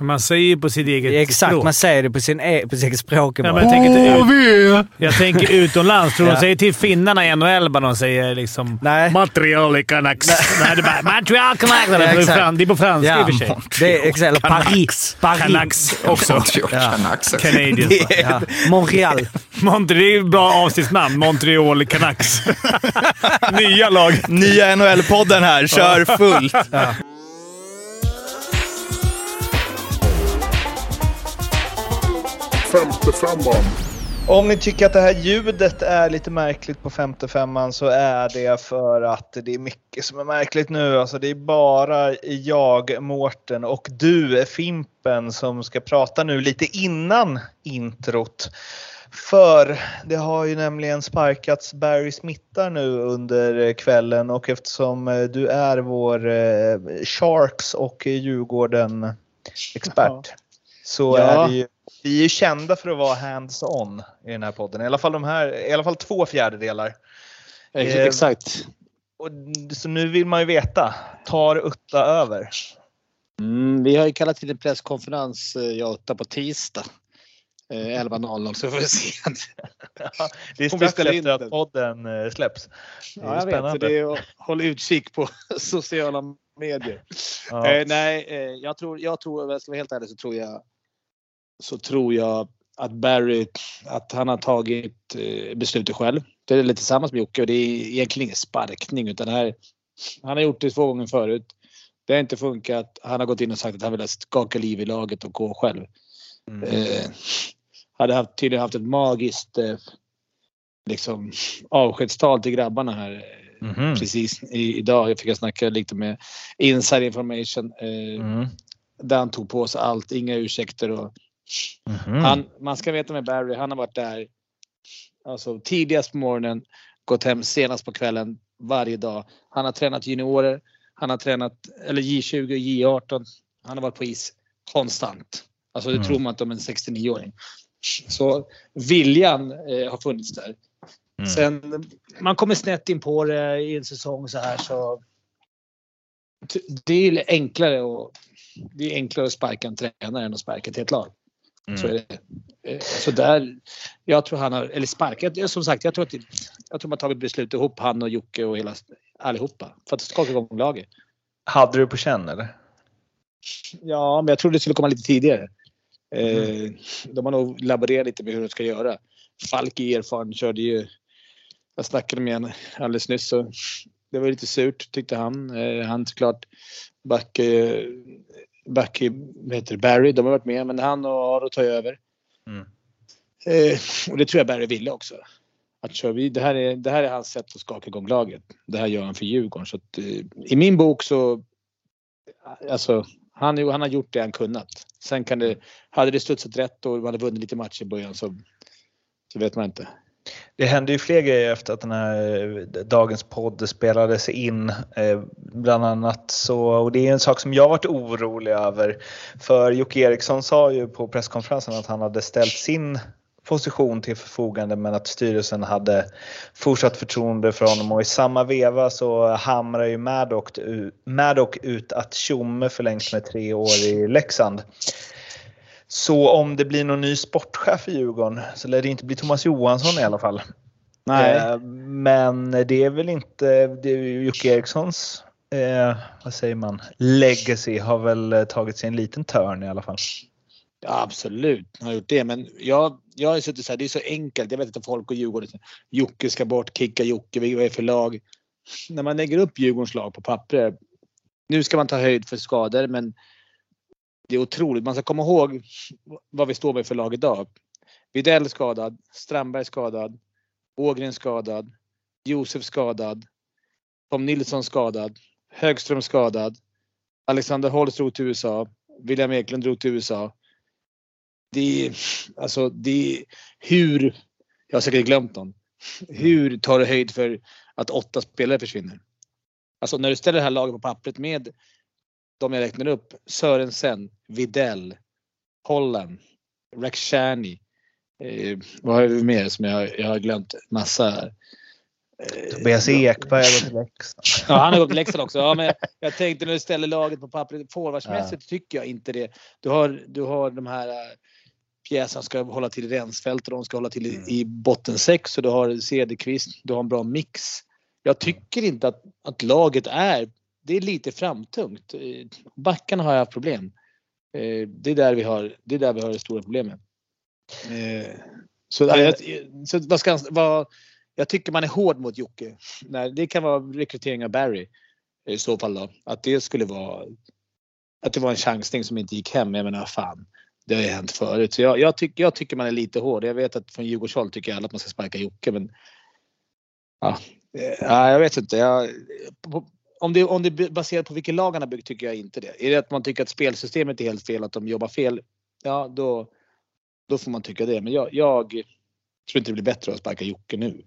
Man säger ju på sitt eget Exakt, språk. man säger det på, sin e på sitt eget språk. Ja, jag, tänker vi! jag tänker utomlands. Tror de Ja. säger till finnarna i NHL bara de säger liksom Nej. Montreal Canucks. Nej, det är bara Montreal Canucks. Det är på exakt. fran- Det är på franska i Ja, och för sig. det är exakt. Eller Paris. Paris. Canucks också. Montreal Canucks. Canadiens. Det är- Ja. Montreal. Montreal, det är ett bra avsnittsnamn. Montreal Canucks. Nya lag. Nya NHL-podden här, kör fullt! Femte femman. Om ni tycker att det här ljudet är lite märkligt på 55an så är det för att det är mycket som är märkligt nu. Alltså det är bara jag, Mårten och du, Fimpen, som ska prata nu lite innan introt. För det har ju nämligen sparkats Barry Smittar nu under kvällen och eftersom eh, du är vår eh, Sharks och Djurgården expert så Ja. är det ju vi är ju kända för att vara hands-on i den här podden. I alla fall, de här, i alla fall två fjärdedelar. Ex- Eh, Exakt. Och, så nu vill man ju veta. Tar Utta över? Mm, vi har ju kallat till en presskonferens, eh, jag och Utta, på tisdag. Eh, 11.00 så får vi se. Det är strax efter att den. podden eh, släpps. Det är Ja, jag vet. Spännande. det är att hålla utkik på sociala medier. Ja. Eh, nej, eh, jag tror, jag tror, om jag ska vara helt ärlig så tror jag så tror jag att Barry, att han har tagit eh, beslutet själv. Det är lite tillsammans med Jocke och det är egentligen ingen sparkning utan det här, han har gjort det två gånger förut. Det har inte funkat. Han har gått in och sagt att han vill skaka liv i laget och gå själv. Mm. Eh, hade haft, tydligen haft ett magiskt eh, liksom, avskedstal till grabbarna här Mhm. precis i, idag. Jag fick jag snacka lite med inside information. Eh, Mm. Där han tog på sig allt, inga ursäkter. Och Mhm. han, man ska veta med Barry, han har varit där alltså, tidigast på morgonen, gått hem senast på kvällen varje dag. Han har tränat juniorer, han har tränat eller J20 och J18. Han har varit på is konstant. Alltså det Mm. tror man inte om en 69-åring. Så viljan eh, har funnits där. Mm. Sen man kommer snett in på det i en säsong så här så. Det är enklare och det är enklare att sparka en tränare än att sparka ett helt lag. Så är det. Eh, Så där, jag tror han har, eller sparkat, som sagt jag tror att jag tror man tagit beslut ihop han och Jocke och hela allihopa för att skaka igång laget. Hade du på känn eller? Ja, men jag trodde det skulle komma lite tidigare. Eh, de har nog laborerat lite med hur de ska göra. Falk är erfaren, körde ju... Jag snackade med honom alldeles nyss så det var lite surt tyckte han. Eh, han såklart back, vad heter det, Barry, de har varit med men han och Aro tar över. Mm. Eh, och det tror jag Barry ville också. Att kör vi, det, här är, det här är hans sätt att skaka igång laget. Det här gör han för Djurgården. Så att, eh, I min bok så alltså, han, han har gjort det han kunnat. Sen kan det, hade det studsat rätt och man hade vunnit lite matcher i början så, så vet man inte. Det hände ju fler grejer efter att den här eh, dagens podd spelades in. Eh, bland annat så, och det är en sak som jag varit orolig över. För Jocke Eriksson sa ju på presskonferensen att han hade ställt sin position till förfogande men att styrelsen hade fortsatt förtroende för honom och i samma veva så hamrar ju Maddock, Maddock ut att Tjomme förlängs med tre år i Leksand. Så om det blir någon ny sportchef i Djurgården så lär det inte bli Thomas Johansson i alla fall. Eh, Men det är väl inte, det är Jocke Erikssons, eh, vad säger man, legacy har väl eh, tagit sig en liten törn i alla fall. Ja, absolut, han har gjort det. Men jag, jag har suttit så här, det är så enkelt. Jag vet inte folk och Djurgården. Jocke ska bort, kicka Jocke, vad är för lag? När man lägger upp Djurgårdens lag på papper. Nu ska man ta höjd för skador men det är otroligt. Man ska komma ihåg vad vi står med för lag idag. Widell skadad, Strandberg skadad, Ågren skadad, Josef skadad, Tom Nilsson skadad, Högström skadad, Alexander Holst drog till USA, William Eklund drog till USA. Det är, alltså det är hur, jag har säkert glömt någon. Hur tar du höjd för att åtta spelare försvinner? Alltså när du ställer det här laget på pappret med de jag räknar upp. Sörensen, Videll, Holland, Rakhshani. Eh, vad har vi mer som jag, jag har glömt? Massa. här. Tobias Ekberg har gått till Leksand. Ja, han har gått till Leksand också. Ja, men jag tänkte när du ställer laget på pappret. Forwardsmässigt tycker jag inte det. Du har, du har de här äh, pjäserna ska hålla till i rensfält och de ska hålla till i, i botten sex och du har Cederqvist. Du har en bra mix. Jag tycker inte att, att laget är... Det är lite framtungt. Eh, Backarna har jag haft problem. Eh, Det är där vi har det, är där vi har det stora problemet. Eh, Så, ja, jag, så vad ska, vad, jag tycker man är hård mot Jocke. Nej, det kan vara rekrytering av Barry i så fall då. Att det skulle vara att det var en chansning som inte gick hem. Jag menar fan, det har ju hänt förut. Så jag, jag, tycker, jag tycker man är lite hård. Jag vet att från Djurgårdshåll tycker alla att man ska sparka Jocke men ja, ja, jag vet inte. Jag, på, om, det, om det är baserat på vilket lag han har byggt tycker jag inte det. Är det att man tycker att spelsystemet är helt fel, att de jobbar fel, ja då, då får man tycka det. Men jag, jag tror inte det blir bättre att sparka Jocke nu.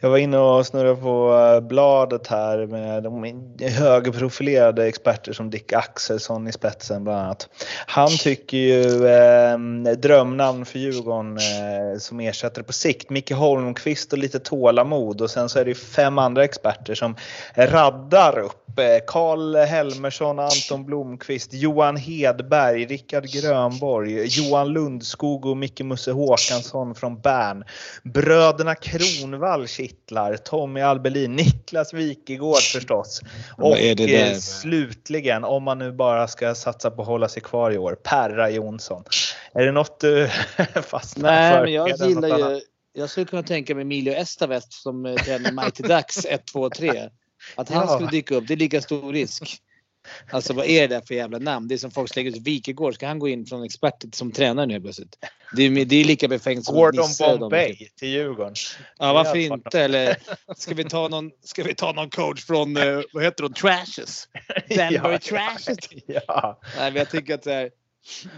Jag var inne och snurrade på eh, bladet här med de högprofilerade experter som Dick Axelsson i spetsen bland annat. Han tycker ju eh, drömnamn för Djurgården eh, som ersättare på sikt, Micke Holmqvist och lite tålamod och sen så är det ju fem andra experter som raddar upp eh, Karl Helmersson, Anton Blomqvist, Johan Hedberg, Rickard Grönborg, Johan Lundskog och Micke Musse Håkansson från Bern. Bröderna Kronvall kittlar, Tommy Albelin, Niklas Wikegård förstås. Och eh, slutligen, om man nu bara ska satsa på att hålla sig kvar i år, Perra Jonsson. Är det något du fastnar Nej, för? men jag gillar ju. Jag skulle kunna tänka mig Emilio Estavest som eh, tränar Mighty Ducks 1, 2, 3. Att han Ja. skulle dyka upp, det är lika stor risk. Alltså vad är det där för jävla namn? Det är som folk slänger ut Wikegård. Ska han gå in från expert som tränare nu plötsligt? Det är, det är lika befängt som Gordon Nisse och de. Bombay till Djurgården. Ja, varför inte? Eller ska vi ta någon, ska vi ta någon coach från, eh, vad heter de, Trashes? Denver Trashes? Ja, Nej, men jag tycker att det är,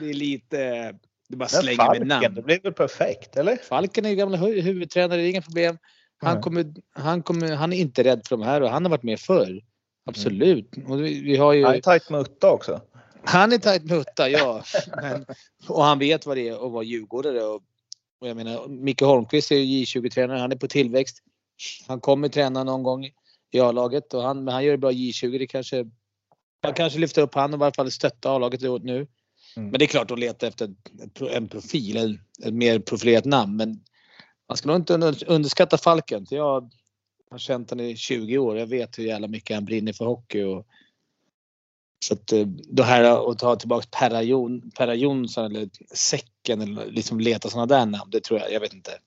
det är lite, det bara slänger med namn. det blir väl perfekt, eller? Falken är ju gamla hu- huvudtränare, det är inga problem. Han, kommer, han, kommer, han är inte rädd för de här och han har varit med förr. Absolut. Och vi, vi har ju, Han är tajt med Utta också. han är tajt med Hutta, ja. Men, och han vet vad det är att vara djurgårdare. Och, och jag menar, Micke Holmqvist är ju J20-tränare, han är på tillväxt. Han kommer träna någon gång i A-laget och han, men han gör det bra i J20. Det kanske, man kanske lyfter upp han och i varje fall stötta A-laget nu. Mm. Men det är klart att leta efter en profil, ett mer profilerat namn. Men man ska nog inte under- underskatta Falken. för Jag har känt honom i 20 år. Jag vet hur jävla mycket han brinner för hockey. Och, så att eh, det här att ta tillbaka Perra, Jon, Perra Jonsson eller Säcken eller liksom leta sådana där namn. Det tror jag, jag vet inte.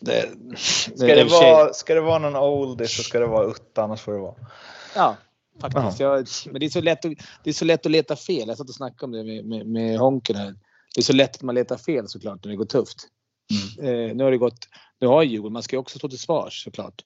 Det, Ska det, för sig- vara, ska det vara någon oldie så ska det vara Utta, annars får det vara. Ja, faktiskt. Jag, men det är, så lätt att, det är så lätt att leta fel. Jag satt och snackade om det med, med, med Honken här. Det är så lätt att man letar fel såklart när det går tufft. Eh, nu har det gått, nu har Djurgården, man ska ju också stå till svars såklart.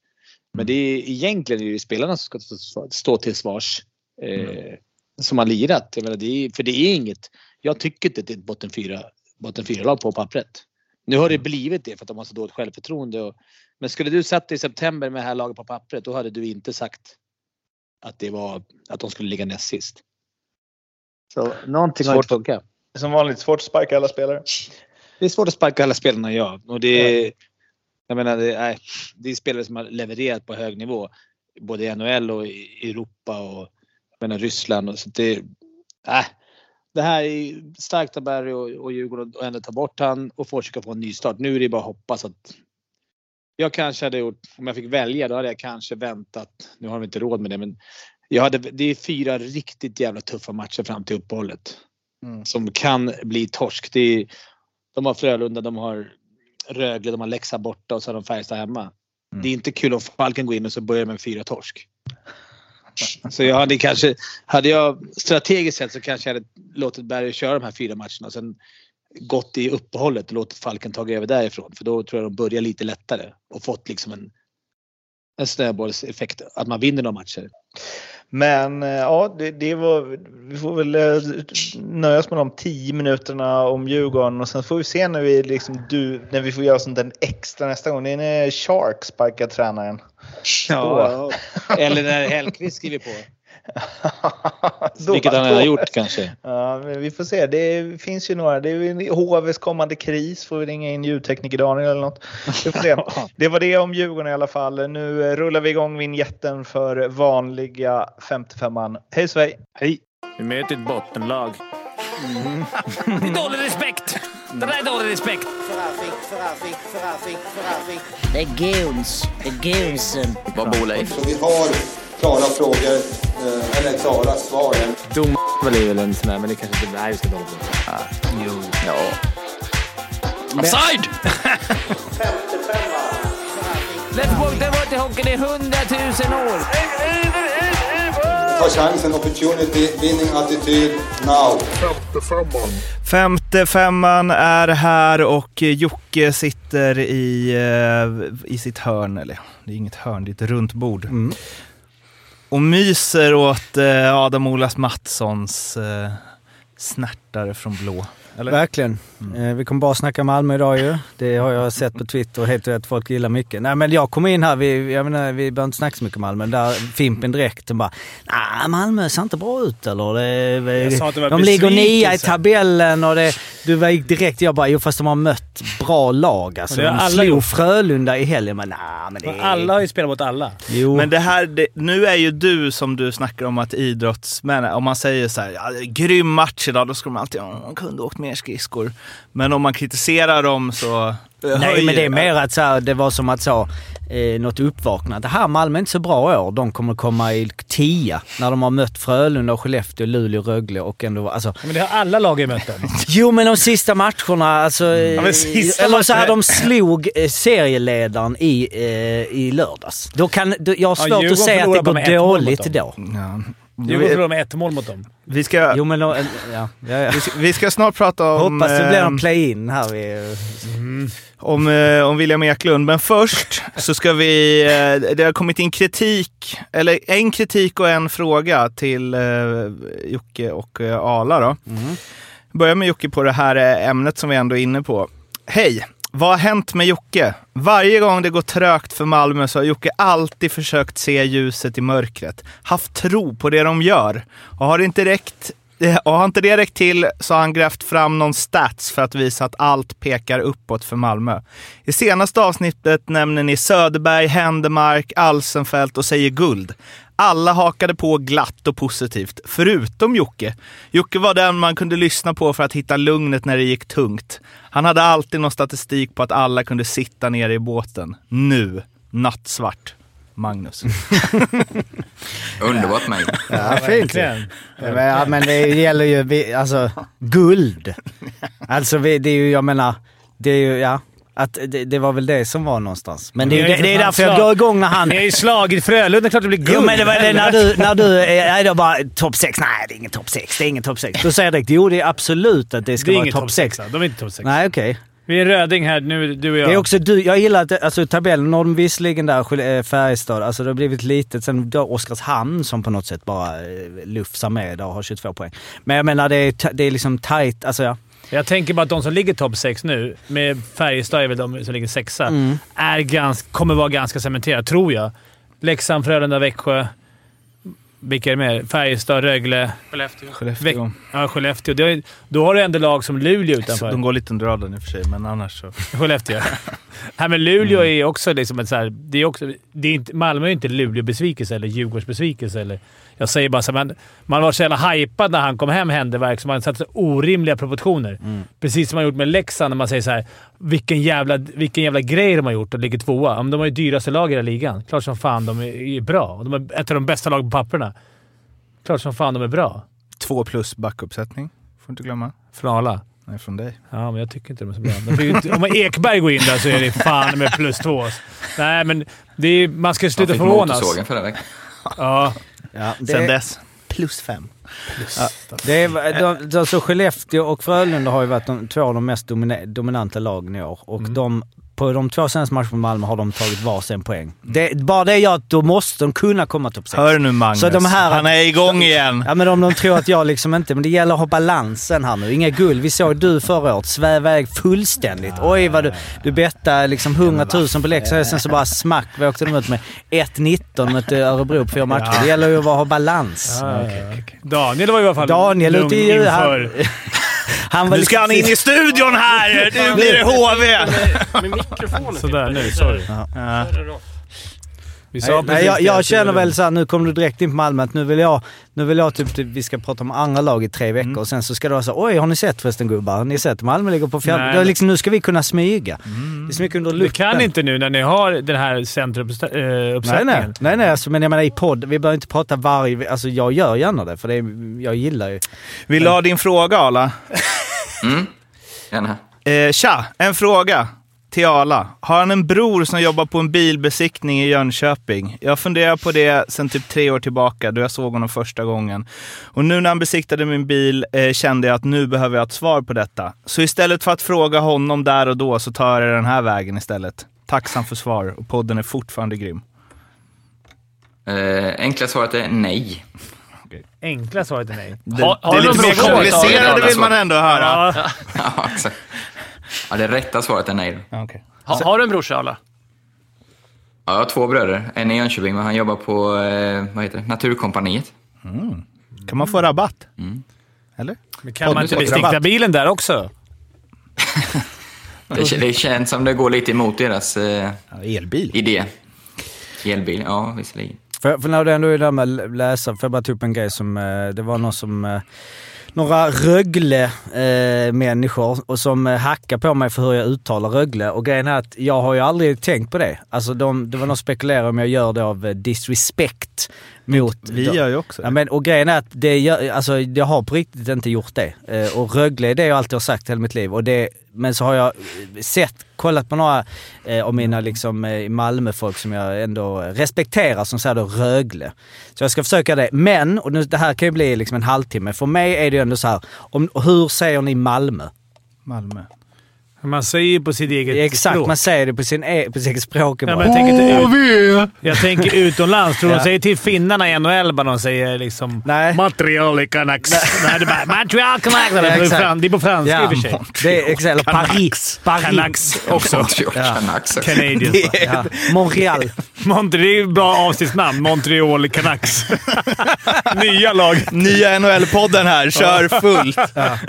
Men det är egentligen är det spelarna som ska stå- stå till svars. Eh, Som har lirat. Jag menar, det är, för det är inget, jag tycker inte att det är ett botten fyra, botten fyra lag på pappret. Nu har det blivit det för att de har så dåligt självförtroende. Och, men skulle du satt i september med det här laget på pappret då hade du inte sagt att det var att de skulle ligga näst sist. Så någonting har Svårt. inte funkat. Som vanligt svårt att sparka alla spelare. Det är svårt att sparka alla spelarna, ja. Och det är, jag menar, det är, det är spelare som har levererat på hög nivå. Både i NHL och i Europa och jag menar, Ryssland. Och så det, äh, det här är starkt av Barry och, och Djurgården att ändå ta bort han och försöka få en ny start. Nu är det bara att hoppas att jag kanske hade gjort, om jag fick välja, då hade jag kanske väntat. Nu har vi inte råd med det, men jag hade, det är fyra riktigt jävla tuffa matcher fram till uppehållet Mm. som kan bli torsk. Det är, de har Frölunda, de har Rögle, de har Leksand borta och så har de Färjestad hemma. Mm. Det är inte kul om Falken går in och så börjar med fyra torsk. Så jag hade kanske, hade jag strategiskt sett så kanske jag hade låtit Berg köra de här fyra matcherna och sen gått i uppehållet och låtit Falken ta över därifrån. För då tror jag de börjar lite lättare och fått liksom en, en snöbollseffekt. Att man vinner några matcher. Men eh, ja, det, det var, vi får väl eh, nöja oss med de tio minuterna om Djurgården och sen får vi se när vi, liksom, du, när vi får göra sånt där extra nästa gång. Det är när Shark sparkar tränaren. Ja, eller när Hellkvist skriver på. Vilket han har gjort kanske. Ja, men vi får se. Det finns ju några. Det är HVs kommande kris. Får vi ringa in ljudtekniker Daniel eller något. Vi får se. Det var det om Djurgården i alla fall. Nu eh, rullar vi igång vignetten för vanliga 55an. Hej Svej! Hej! Vi möter ett bottenlag. Det är dålig respekt. Det där är dålig respekt. Det är guns. Det är gunsen. Vad bor Leif? Vi har klara frågor, eh, eller klara svar. Dom är väl en sån där, men det kanske inte... Nej, vi ska dåligt Jo. Ja. Offside! Lättbock, det var till hockey. Det är hundratusen år. Ta chansen, opportunity, winning attityd, now. Femte femman är här och Jocke sitter i, eh, i sitt hörn. Eller det är inget hörn, det är ett runt bord. Och myser åt eh, Adam-Olas Mattssons eh, snärtare från blå. Eller? Verkligen. Eh, vi kommer bara snacka Malmö idag ju. Det har jag sett på Twitter och helt rätt folk gillar mycket. Nej men jag kom in här, vi, jag menar, vi behöver inte snacka så mycket Malmö. Där Fimpen direkt och bara Nej, Malmö ser inte bra ut eller? Det, Jag sa att det var de ligger nia i tabellen och det, du var direkt, jag bara jo fast de har mött bra lag alltså. De alla slog gjort. Frölunda i helgen men nej men det alla har ju spelat mot alla. Jo. Men det här, det, nu är ju du som du snackar om att idrottsmän, om man säger så här, ja, grym match idag, då ska de alltid, ja, de kunde åkt mer skridskor. Men om man kritiserar dem så... Nej, men det är mer att så här, det var som att så, eh, något uppvaknande. Det här Malmö är inte så bra i år. De kommer komma i tia när de har mött Frölunda, och Skellefteå, Luleå, Rögle och ändå... Alltså, Men det har alla lag i mött dem. jo, men de sista matcherna, alltså... eh, men sista eller så här, de slog eh, serieledaren i, eh, i lördags. Då kan, då, jag har Ja, svårt att Djurgården säga att det går dåligt dem. då. Ja. Djurgården förlorade med ett mål mot dem. Vi, ska, Jo, men... Ja, ja, ja. vi, ska, vi ska snart prata om... Hoppas det blir någon play-in här. Vi, om, eh, om William Eklund. Men först så ska vi... Eh, det har kommit in kritik, eller en kritik och en fråga till eh, Jocke och Ala då. Börjar med Jocke på det här ämnet som vi ändå är inne på. Hej! Vad har hänt med Jocke? Varje gång det går trögt för Malmö så har Jocke alltid försökt se ljuset i mörkret. Haft tro på det de gör. Och har det inte räckt Eh, och har inte det räckt till så har han grävt fram någon stats för att visa att allt pekar uppåt för Malmö. I senaste avsnittet nämner ni Söderberg, Händemark, Alsenfelt och säger guld. Alla hakade på glatt och positivt, förutom Jocke. Jocke var den man kunde lyssna på för att hitta lugnet när det gick tungt. Han hade alltid någon statistik på att alla kunde sitta nere i båten. Nu, nattsvart. Magnus. Underbart mig. ja, fint. Ja, men det gäller ju, vi, alltså, guld. Alltså vi, det är ju, jag menar, det är ju, ja. Att det, det var väl det som var någonstans. Men det är, det, det är för därför jag går igång när han... Ni har ju slagit Frölunda, det är klart det blir guld. Jo men det var det när du, när du, nej då bara topp 6, nej det är ingen topp 6, det är ingen topp 6. Då säger jag direkt, jo det är absolut att det ska Det vara topp topp 6. 6. De är inte topp 6. Nej okej. Vi är Röding här nu, du och jag. Det är också du, jag gillar att, alltså tabellen, de visserligen där, eh, Färjestad, alltså det har blivit litet. Sen då Oskarshamn som på något sätt bara eh, lufsar med och har 22 poäng. Men jag menar det är, det är liksom tight, alltså ja. Jag tänker bara att de som ligger topp 6 nu, med Färjestad är väl de som ligger sexa, Mm. är ganska, kommer vara ganska cementerade, tror jag. Leksand, Frölunda, Växjö. Vilka är det mer? Färjestad, Rögle. Skellefteå. Skellefteå. Ja, Skellefteå. Är, då har du ändå lag som Luleå utanför. De går lite under radarn i och för sig, men annars så... Skellefteå. Nej, men Luleå är också liksom ett så här, det är också, det är inte, Malmö är inte Luleå-besvikelse eller Djurgårdsbesvikelse. Eller, jag säger bara så här, man, man var så jävla hypad när han kom hem, Händeverk, så man satte så orimliga proportioner. Precis som man gjort med Leksand när man säger så här, vilken jävla, vilken jävla grej de har gjort och ligger tvåa. Ja, men De har ju dyraste lag i hela ligan. Klart som fan de är, är bra. De är ett av de bästa lagen på papperna. Klart som fan de är bra. Två plus backuppsättning, får inte glömma. Från alla. Nej, från dig. Ja, men jag tycker inte de är så bra. Fick inte, om Ekberg går in där så är det fan med plus två. Nej, men det är, man ska sluta fick förvånas. motorsågen förra veckan. Ja. Ja Sen dess, plus fem. Det är, de, de, alltså Skellefteå och Frölunda har ju varit de, två av de mest domina, dominanta lagen i år. Och de på de två senaste matcherna med Malmö har de tagit varsin poäng. Det, bara det gör att då måste de kunna komma topp 6. Hör nu Magnus, Så de här- han är igång igen. Ja men om de tror att jag liksom inte... Men det gäller att ha balansen här nu. Inga guld. Vi såg du förra året sväva iväg fullständigt. Oj vad du... Du bettade liksom 100 000 på Leksand sen så bara smack. Vi åkte de ut med 1-19 mot eh, Örebro på fyra matcher. Det gäller ju att ha balans. Ja, okej, okej. Daniel var i alla fall Daniel lugn inför. Han var Nu ska han in i studion här! Nu blir det HV! Med mikrofonen Sådär nu, sorry. Ja. Vi sa Nej, precis jag, jag känner väl såhär, nu kommer du direkt in på Malmö, att nu vill jag, nu vill jag typ, typ vi ska prata om andra lag i tre veckor och sen så ska det vara så oj har ni sett förresten gubbar? Har ni sett Malmö ligger på fjärde? Nej, liksom, nu ska vi kunna smyga. Det är så mycket under Du luppen. kan inte nu när ni har den här centrumuppsättningen. Nej, nej. nej, nej alltså, men jag menar i podd, vi behöver inte prata varje... Alltså jag gör gärna det, för det är, jag gillar ju... Vill du ha din fråga Ala? Mm. Gärna. Eh, tja, en fråga till Ala. Har han en bror som jobbar på en bilbesiktning i Jönköping? Jag funderar på det sedan typ tre år tillbaka då jag såg honom första gången. Och nu när han besiktade min bil eh, kände jag att nu behöver jag ett svar på detta. Så istället för att fråga honom där och då så tar jag den här vägen istället. Tacksam för svar och podden är fortfarande grym. Eh, enkla svaret är nej. Enkla svaret är nej. Det, har det är lite mer komplicerade vill man ändå höra. Ja. Ja, exakt. Ja, det rätta svaret är nej. Okej. Ha, har du en brorsa alla? Ja, jag har två bröder. En i Jönköping, men han jobbar på eh, vad heter det? Naturkompaniet. Kan man få rabatt? Mm. Eller? Men kan man inte besikta bilen där också? Det, det känns som det går lite emot deras eh, Ja, elbil. idé. Elbil, ja visserligen. För, för när du ändå är där med läsa, får jag bara ta upp en grej som, eh, det var någon som, eh, några Rögle-människor eh, som eh, hackar på mig för hur jag uttalar Rögle. Och grejen är att jag har ju aldrig tänkt på det. Alltså de, det var någon spekulerade om jag gör det av eh, disrespect mot... Vi gör ju också Ja, det. men, och grejen är att det gör, alltså, jag har på riktigt inte gjort det. Eh, och Rögle är det jag alltid har sagt hela mitt liv. Och det, men så har jag sett, kollat på några eh, av mina liksom, eh, Malmöfolk som jag ändå respekterar som säger då Rögle. Så jag ska försöka det. Men, och nu, det här kan ju bli liksom en halvtimme. För mig är det ju ändå så här, om, hur säger ni Malmö? Malmö. Man säger på sitt eget Exakt, språk. man säger det på, sin, e- på sitt eget språk. Ja, jag, tänker ut, jag tänker utomlands. Tror Ja. de säger till finnarna i NHL bara de säger liksom Nej. Montreal Canucks. Nej, det är bara Montreal Canucks. Det är på exakt. fran- det är på franska i Ja, och för sig. det är exakt. Eller Paris. Paris. Canucks också. Montreal Canucks. Canadiens. Ja. Montreal. Montreal, det är ett bra avsnittsnamn. Montreal Canucks. Nya lag. Nya NHL-podden här, kör fullt.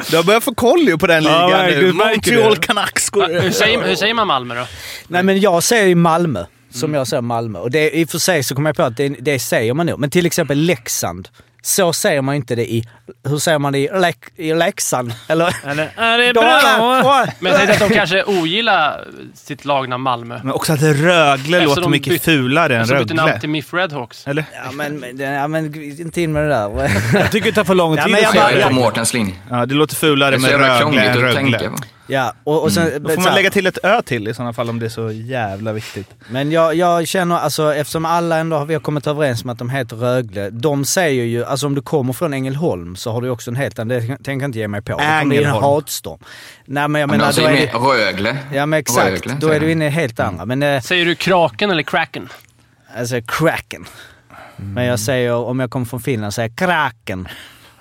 Du har börjat få koll på den Ja, ligan nu. Montreal det. Canucks går Hur säger, hur säger man Malmö då? Nej men jag säger ju Malmö. Som jag säger Malmö. Och det, i och för sig så kommer jag på att det, det säger man nog. Men till exempel Leksand. Så säger man inte det i... Hur säger man det i, Lek, i Leksand? Eller? Eller, är det Dåla. bra? Men tänkte att de kanske ogillar sitt lagnamn Malmö. Men också att Rögle Eftersom låter de mycket bytt- fulare än Så bytte namn Rögle. till MIF Redhawks. Eller? Ja men, men- ja, men inte in med det där. Jag tycker det tar för lång Ja, tid men jag att säga. är på Mårtens linje. Ja, det låter fulare Det är med Rögle än att tänka Rögle. Ja, och, och sen, Då får så man lägga till ett ö till i sådana fall om det är så jävla viktigt. Men jag, jag känner, alltså eftersom alla ändå har, vi har kommit överens om att de heter Rögle. De säger ju, alltså om du kommer från Ängelholm så har du också en helt annan, det tänker jag inte ge mig på. Det kommer bli en Ängelholm. hatstorm. Nej men jag Men menar, de då säger är det, Rögle. Ja men exakt, Rögle, då är du inne i helt andra. Men eh, Säger du Kraken eller Kraken? alltså kraken. Men jag säger, om jag kommer från Finland, säger jag kraken.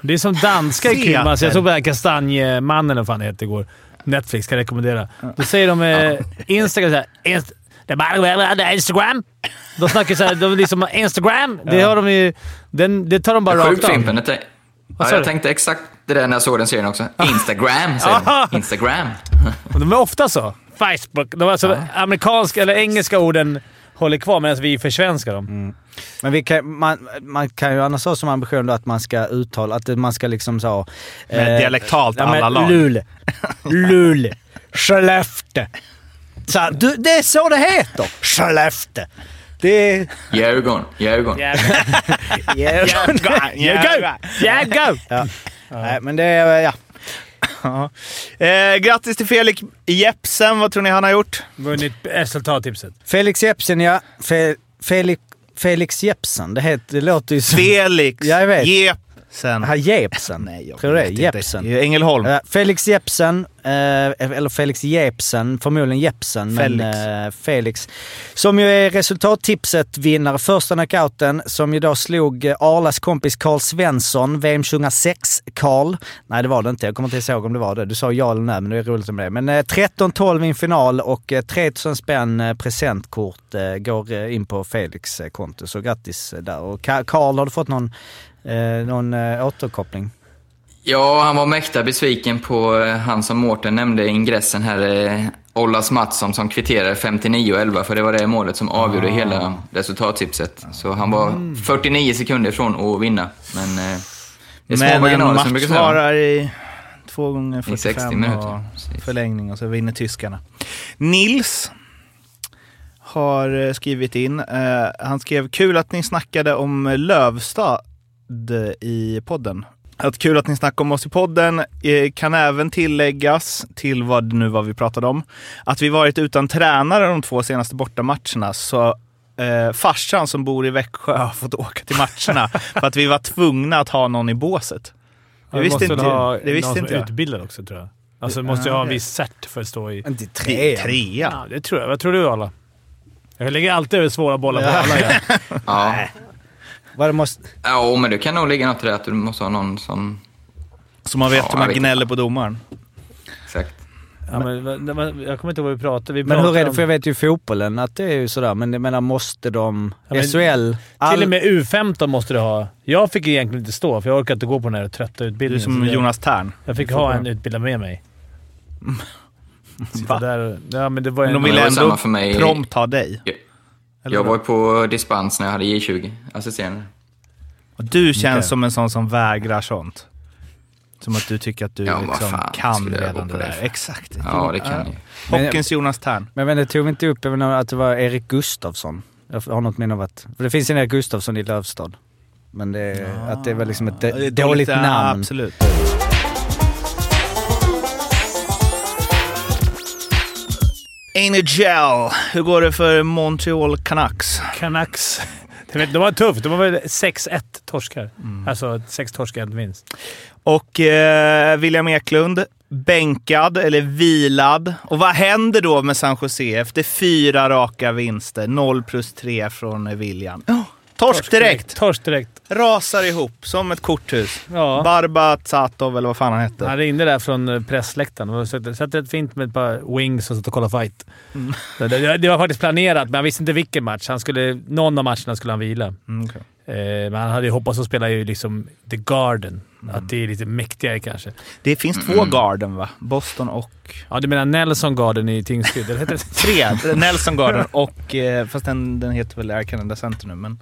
Det är som danska i krim. Alltså jag såg på den här Kastanjemannen, eller vad fan det heter, igår. Netflix kan jag rekommendera. Då säger de eh, Instagram såhär... Inst det är bara det är Instagram. De snackar såhär, de liksom Instagram. Det, har de ju, den, det tar de bara Sjukt rakt av. Fimpen. Det- Ja, jag tänkte exakt det där när jag såg den serien också. Instagram, säger de. Instagram. De är ofta så. Facebook. De alltså amerikanska eller engelska orden håller kvar medan vi försvenskar dem. Men vi kan, man, man kan ju annars ha som ambition då att man ska uttala, att man ska liksom så... Med dialektalt ja, men alla lag. Luleå. Luleå. Skellefteå. Så du, det är så det heter. Skellefteå. Det är... Djurgården. Djurgården. Jägau! Jägau! Ja. Nej, men det är... Ja. Eh, grattis till Felix Jepsen. Vad tror ni han har gjort? Vunnit resultattipset. Felix Jepsen, ja. Fe, Felix, Felix Jepsen. Det, heter, det låter ju som... Felix Ja, jag vet. Jepsen. Här Jepsen. Nej, jag Tror du det? inte. Jepsen. Ängelholm. Ja, Felix Jepsen eh, eller Felix Jepsen, förmodligen Jepsen, Felix. men eh, Felix. Som ju är resultattipset-vinnare, första knockouten, som ju då slog eh, Arlas kompis Karl Svensson, VM 2006. Karl, nej det var det inte, jag kommer inte ihåg om det var det. Du sa ja eller nej, men det är roligt om det. Men eh, 13-12 i en final och eh, 3000 spänn eh, presentkort eh, går eh, in på Felix eh, konto, så grattis eh, där. Och Ka- Karl, har du fått någon, eh, någon eh, återkoppling? Ja, han var mäkta besviken på eh, han som Mårten nämnde i ingressen här, eh, Ollas Mattsson som kvitterade 59-11 för det var det målet som avgjorde hela resultattipset. Så han var 49 sekunder från att vinna. Men eh, det är små Men marginaler som brukar säga. i två gånger I 45 60 minuter. och förlängning och så vinner tyskarna. Nils har eh, skrivit in. Eh, han skrev kul att ni snackade om Lövstad i podden. Att kul att ni snackar om oss i podden eh, kan även tilläggas till vad nu vad vi pratade om. Att vi varit utan tränare de två senaste bortamatcherna. Så eh, farsan som bor i Växjö har fått åka till matcherna för att vi var tvungna att ha någon i båset. Det Ja, visste inte, ha det visste någon inte som jag. utbildad också tror jag. Alltså du måste ju ha en viss cert för att stå i... Inte Tre. Trea. Ja, det tror jag. Vad tror du alla? Jag lägger alltid över svåra bollar på alla. Ja. Ja. Vad det måste... ja, men det kan nog ligga något i det att du måste ha någon som... Så man vet Ja, hur man gnäller på domaren. Exakt. Ja, men, men, jag kommer inte ihåg vad vi pratade vi Men hur är det? om- För jag vet ju fotbollen att det är ju sådär, men jag menar måste de... Ja, SHL... Till och med U15 måste du ha. Jag fick egentligen inte stå, för jag orkar inte gå på den här trötta Du är utbildningen. som Jonas Tern. Jag fick ha en utbildad med mig. Sitta där, ja, men det var Men de en, ville ändå samma för mig. prompt ha dig. Jag, Eller jag var på dispens när jag hade J20, assisterande. Och du känns Okej. som en sån som vägrar sånt. Som att du tycker att du Ja, liksom fan kan redan det där. för? Exakt. Ja, det kan jag. Hockeyns Jonas Tern. Men, men det tog vi inte upp, jag att det var Erik Gustafsson. Jag har något minne av att... För det finns en Erik Gustafsson i Lövstad. Men det, att det var liksom ett Ja, dåligt, ja, namn. Absolut. NHL. Hur går det för Montreal Canucks? Canucks. De var tufft. De var väl 6-1 torskar. Mm. Alltså 6 torskar, en vinst. Och eh, William Eklund, bänkad eller vilad. Och vad händer då med San Jose efter fyra raka vinster? 0 plus 3 från William. Oh, torsk direkt! Torsk direkt. Rasar ihop som ett korthus. Ja. Barba Tsatov eller vad fan han hette. Han ringde där från eh, pressläktaren och satt rätt fint med ett par wings och satt och kollade fight. Mm. Det, det, var faktiskt planerat, men han visste inte vilken match. Han skulle, någon av matcherna skulle han vila. Mm, okej. Eh, men han hade ju hoppats att spela i liksom The Garden. Mm. Att det är lite mäktigare kanske. Det finns två Garden va? Boston och... Ja, du menar Nelson Garden i Tingsryd? Eller heter det? Tre. Nelson Garden och... Eh, fast den, den heter väl Air Canada Center nu, men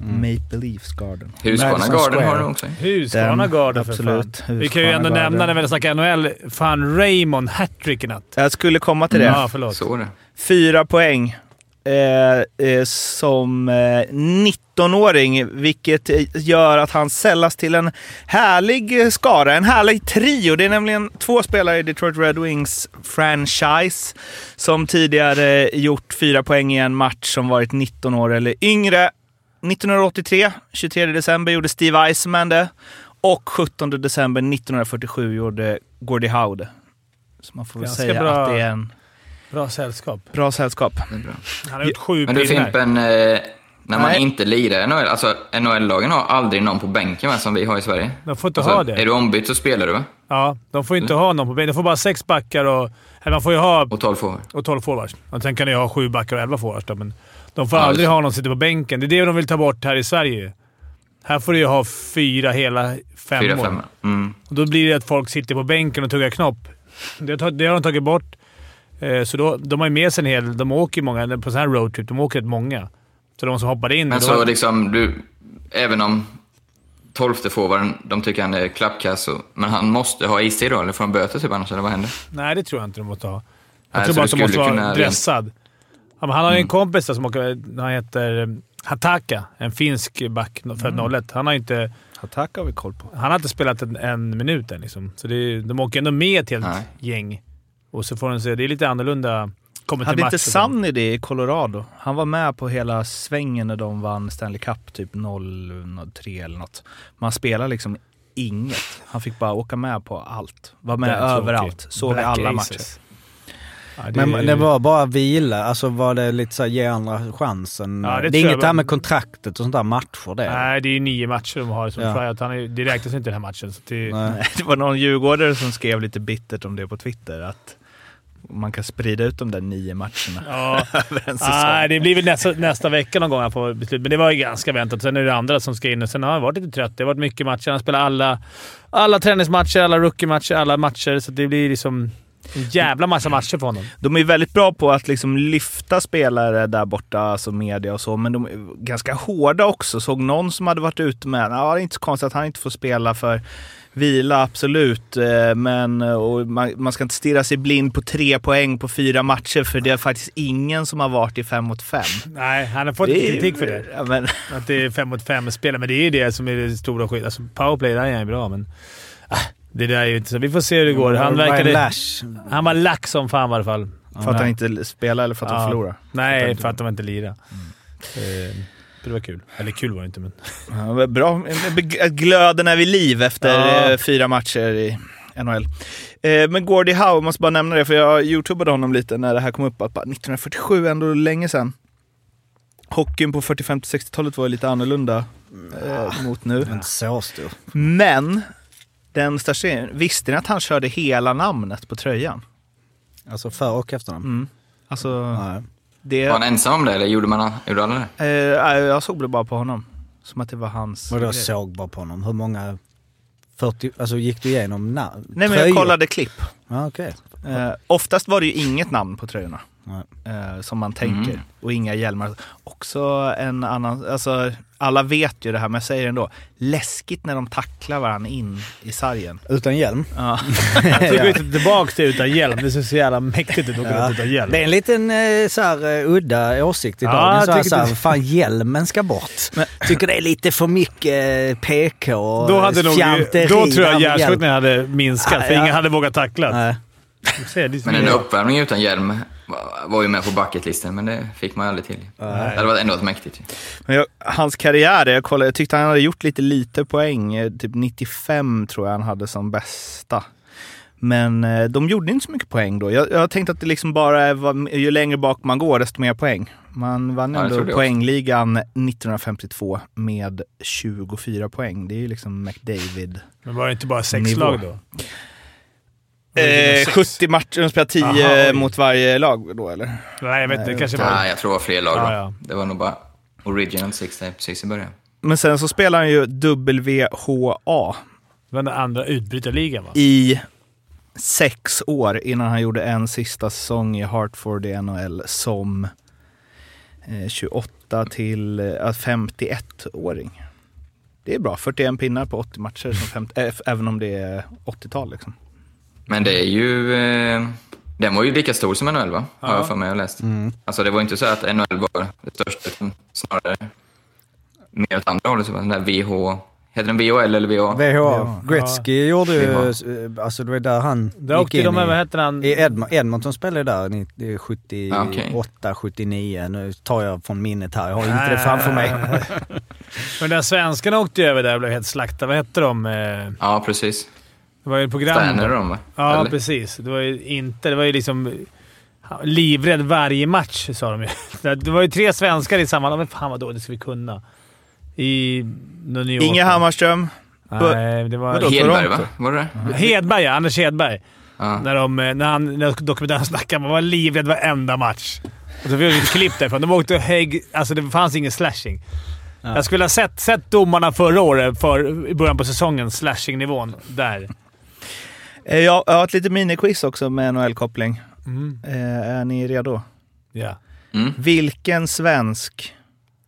Maple Leafs Garden. Husqvarna Garden Square. har du också. Husqvarna Den- Garden för absolut. fan. Vi kan ju ändå Husqvarna nämna Garden. när vi snackar NHL. Fan, Raymond hattrick i natt. Jag skulle komma till det. Ja, förlåt. Så det. Fyra poäng eh, eh, som eh, 19-åring, vilket eh, gör att han sällas till en härlig skara, en härlig trio. Det är nämligen två spelare i Detroit Red Wings franchise som tidigare gjort fyra poäng i en match som varit 19 år eller yngre. 1983, 23 december, gjorde Steve Eisenman det. Och 17 december 1947 gjorde Gordie Howe det. Så man får väl Ganska säga bra. att det är en Bra sällskap. bra sällskap. det är bra. Han har gjort sju Men du. Fimpen, eh, när man Nej. inte lirar i NHL, alltså NHL-lagen har aldrig någon på bänken va, som vi har i Sverige. De får inte Alltså, ha det. Är du ombytt så spelar du va? Ja, de får inte ha någon på bänken. De får bara sex backar och... Eller man får ju ha... Och 12 får. Och 12 forwards. Och sen kan de ju ha sju backar och 11 forwards då, men de får Ja, aldrig just- ha någon som sitter på bänken. Det är det de vill ta bort här i Sverige. Här får du ju ha fyra hela fem Fyra, år. fem. Mm. Och då blir det att folk sitter på bänken och tuggar knopp. Det har de tagit bort. Eh, Så då, de har ju med sig en hel... De åker ju många på sån här roadtrip. De åker rätt många. Så de som hoppar in... Men då, så liksom, du, även om tolfte forwarden, de tycker han är klappkass, men han måste ha istid då, eller får han böter typ annars, eller vad händer? Nej, det tror jag inte de måste ha. Jag Nej, tror bara du att de måste skulle vara dressad. Ja, men han har ju en Mm. kompis där som åker... Han heter eh, Hataka. En finsk back född 01. Han har ju inte... Hataka har vi koll på. Han har inte spelat en, en minut än. Liksom. Så det, de åker ändå med ett helt Nej. gäng. Och så får de se... Det är lite annorlunda. Kommer Hade inte. Sunny det i Colorado? Han var med på hela svängen när de vann Stanley Cup typ 0-3 eller något. Man spelar liksom inget. Han fick bara åka med på allt. Var med överallt. Såg i Black alla Aces. matcher. Ja, det Men det var bara vila, alltså var det lite såhär ge andra chansen? Ja, det det, är inget det här med kontraktet och sånt där matcher det? Nej, det är ju nio matcher de har som Ja. tryout. Han är, det räknas inte den här matchen. Så det, Nej. Det var någon djurgårdare som skrev lite bittert om det på Twitter. Att man kan sprida ut de där nio matcherna Ja. över en säsong. Nej, det blir väl nästa, nästa vecka någon gång han får beslut. Men det var ju ganska väntat. Sen är det andra som ska in och sen har han varit lite trött. Det har varit mycket matcher. Han spelar alla, alla träningsmatcher, alla rookie-matcher, alla matcher. Så det blir liksom en jävla massa matcher för honom. De är väldigt bra på att liksom lyfta spelare där borta, alltså media och så, men de är ganska hårda också. Såg någon som hade varit ute med, ja det är inte så konstigt att han inte får spela för vila, absolut. eh, Men och man, man ska inte stirra sig blind på tre poäng på fyra matcher, för det är faktiskt ingen som har varit i fem mot fem. Nej, han har fått Det är- kritik för det. Ja, men, Att det är fem mot fem spel, men det är ju det som är det stora skillnaden. Alltså, powerplay, där är han ju bra, men... Ah, det där är ju inte så. Vi får se hur det går. Han Ryan verkade... Han var lack som fan i alla fall. för att han inte spelar eller för att Ja. de förlorar. Nej, för att de inte lirade. Eh, Det var kul. Eller kul var det inte, men... Ja, men bra. Glöden är vid liv efter Ja. eh, fyra matcher i NHL. Eh, Men Gordie Howe, måste bara nämna det, för jag youtubade honom lite när det här kom upp. Att bara 1947, ändå länge sedan. Hockeyn på 40-50-60-talet var ju lite annorlunda eh, mot nu. Inte så stor. Men den största visste ni att han körde hela namnet på tröjan? Alltså för och efternamn? Mm. Alltså, Nej. Det... Var han ensam om det eller gjorde, man, gjorde alla det? Eh, nej, jag såg det bara på honom. Som att det var hans Och då grej. såg bara på honom. Hur många... 40, alltså gick du igenom namn? Nej men jag kollade klipp. Ja, okej. Eh, oftast var det ju inget namn på tröjorna. Eh, som man tänker. Mm. Och inga hjälmar. Också en annan, alltså alla vet ju det här men jag säger det ändå. Läskigt när de tacklar varandra in i sargen. Utan hjälm? Ja. Jag tar tillbaka till utan hjälm. Det ser så jävla mäktigt ut att Ja. utan hjälm. Det är en liten eh, så här, eh, udda åsikt i Ja, så här, så här, fan hjälmen ska bort. Tycker det är lite för mycket eh, PK och Då, hade nog, fjanteri då tror jag hjärnskjutningen hade minskat, Ja, för ja. ingen hade vågat tackla. Nej. Men en uppvärmning utan hjälm var- ju med på bucketlisten, men det fick man aldrig till. Det hade varit ändå mäktigt. ju. Men jag, hans karriär, jag, kollade, jag tyckte han hade gjort lite lite poäng. Eh, Typ 95 tror jag han hade som bästa. Men eh, de gjorde inte så mycket poäng då. Jag, jag tänkte att det liksom bara är, ju längre bak man går desto mer poäng. Man vann Ja, ändå poängligan 1952 med 24 poäng. Det är ju liksom McDavid. Men var det inte bara sex Nivå. lag då? Eh, 70 matcher, de spelar 10 Aha, mot varje lag då eller? Nej, jag vet inte. Det kanske var... Nej, jag tror det var fler lag då. Ja, ja. Det var nog bara Original Six precis i början. Men sen så spelar han ju WHA Det var den andra utbrytarligan va? i sex år innan han gjorde en sista säsong i Hartford i NHL som eh, 28 till eh, 51-åring. Det är bra. 41 pinnar på 80 matcher, som 50, äh, även om det är 80-tal. Liksom. Men det är ju... Eh, den var ju lika stor som NHL va? Har jag för mig att ha läst. Alltså det var inte så att NHL var det största, utan snarare mer åt andra hållet. Den där VH... Heter den VHL eller VH? VHA. Gretzky gjorde ju, VHA. eh, alltså det var där han Där åkte gick in de med, vad i, heter han? i Edmont, Edmonton spelade ju där ni- det är 78, Ah, okej. 79. Nu tar jag från minnet här, jag har inte det framför mig. Men den svenskarna åkte ju över där och blev helt slaktade. Vad hette de? Eh, Ja, precis. Det var ju program. Och de? Ja, Eller? precis. Det var ju inte... Det var ju liksom... Livrädd varje match, sa de ju. Det var ju tre svenskar i samma... Men fan vad dåligt ska vi kunna. I New York. Inge Hammarström. Nej, det var... Vadå? Hedberg Toronto. va? Var det det? Hedberg, ja. Anders Hedberg. Ja. När, de, när, han, när dokumentären snackade, man var livrädd varenda match. Och så fick vi ett klipp därifrån. De åkte hög... Alltså det fanns ingen slashing. Jag skulle ha sett, sett domarna förra året, för, i början på säsongen, slashing-nivån. Där. Eh, Jag jag har ett litet miniquiz också med NHL-koppling. Mm. Eh, är ni redo? Ja. Mm. Vilken svensk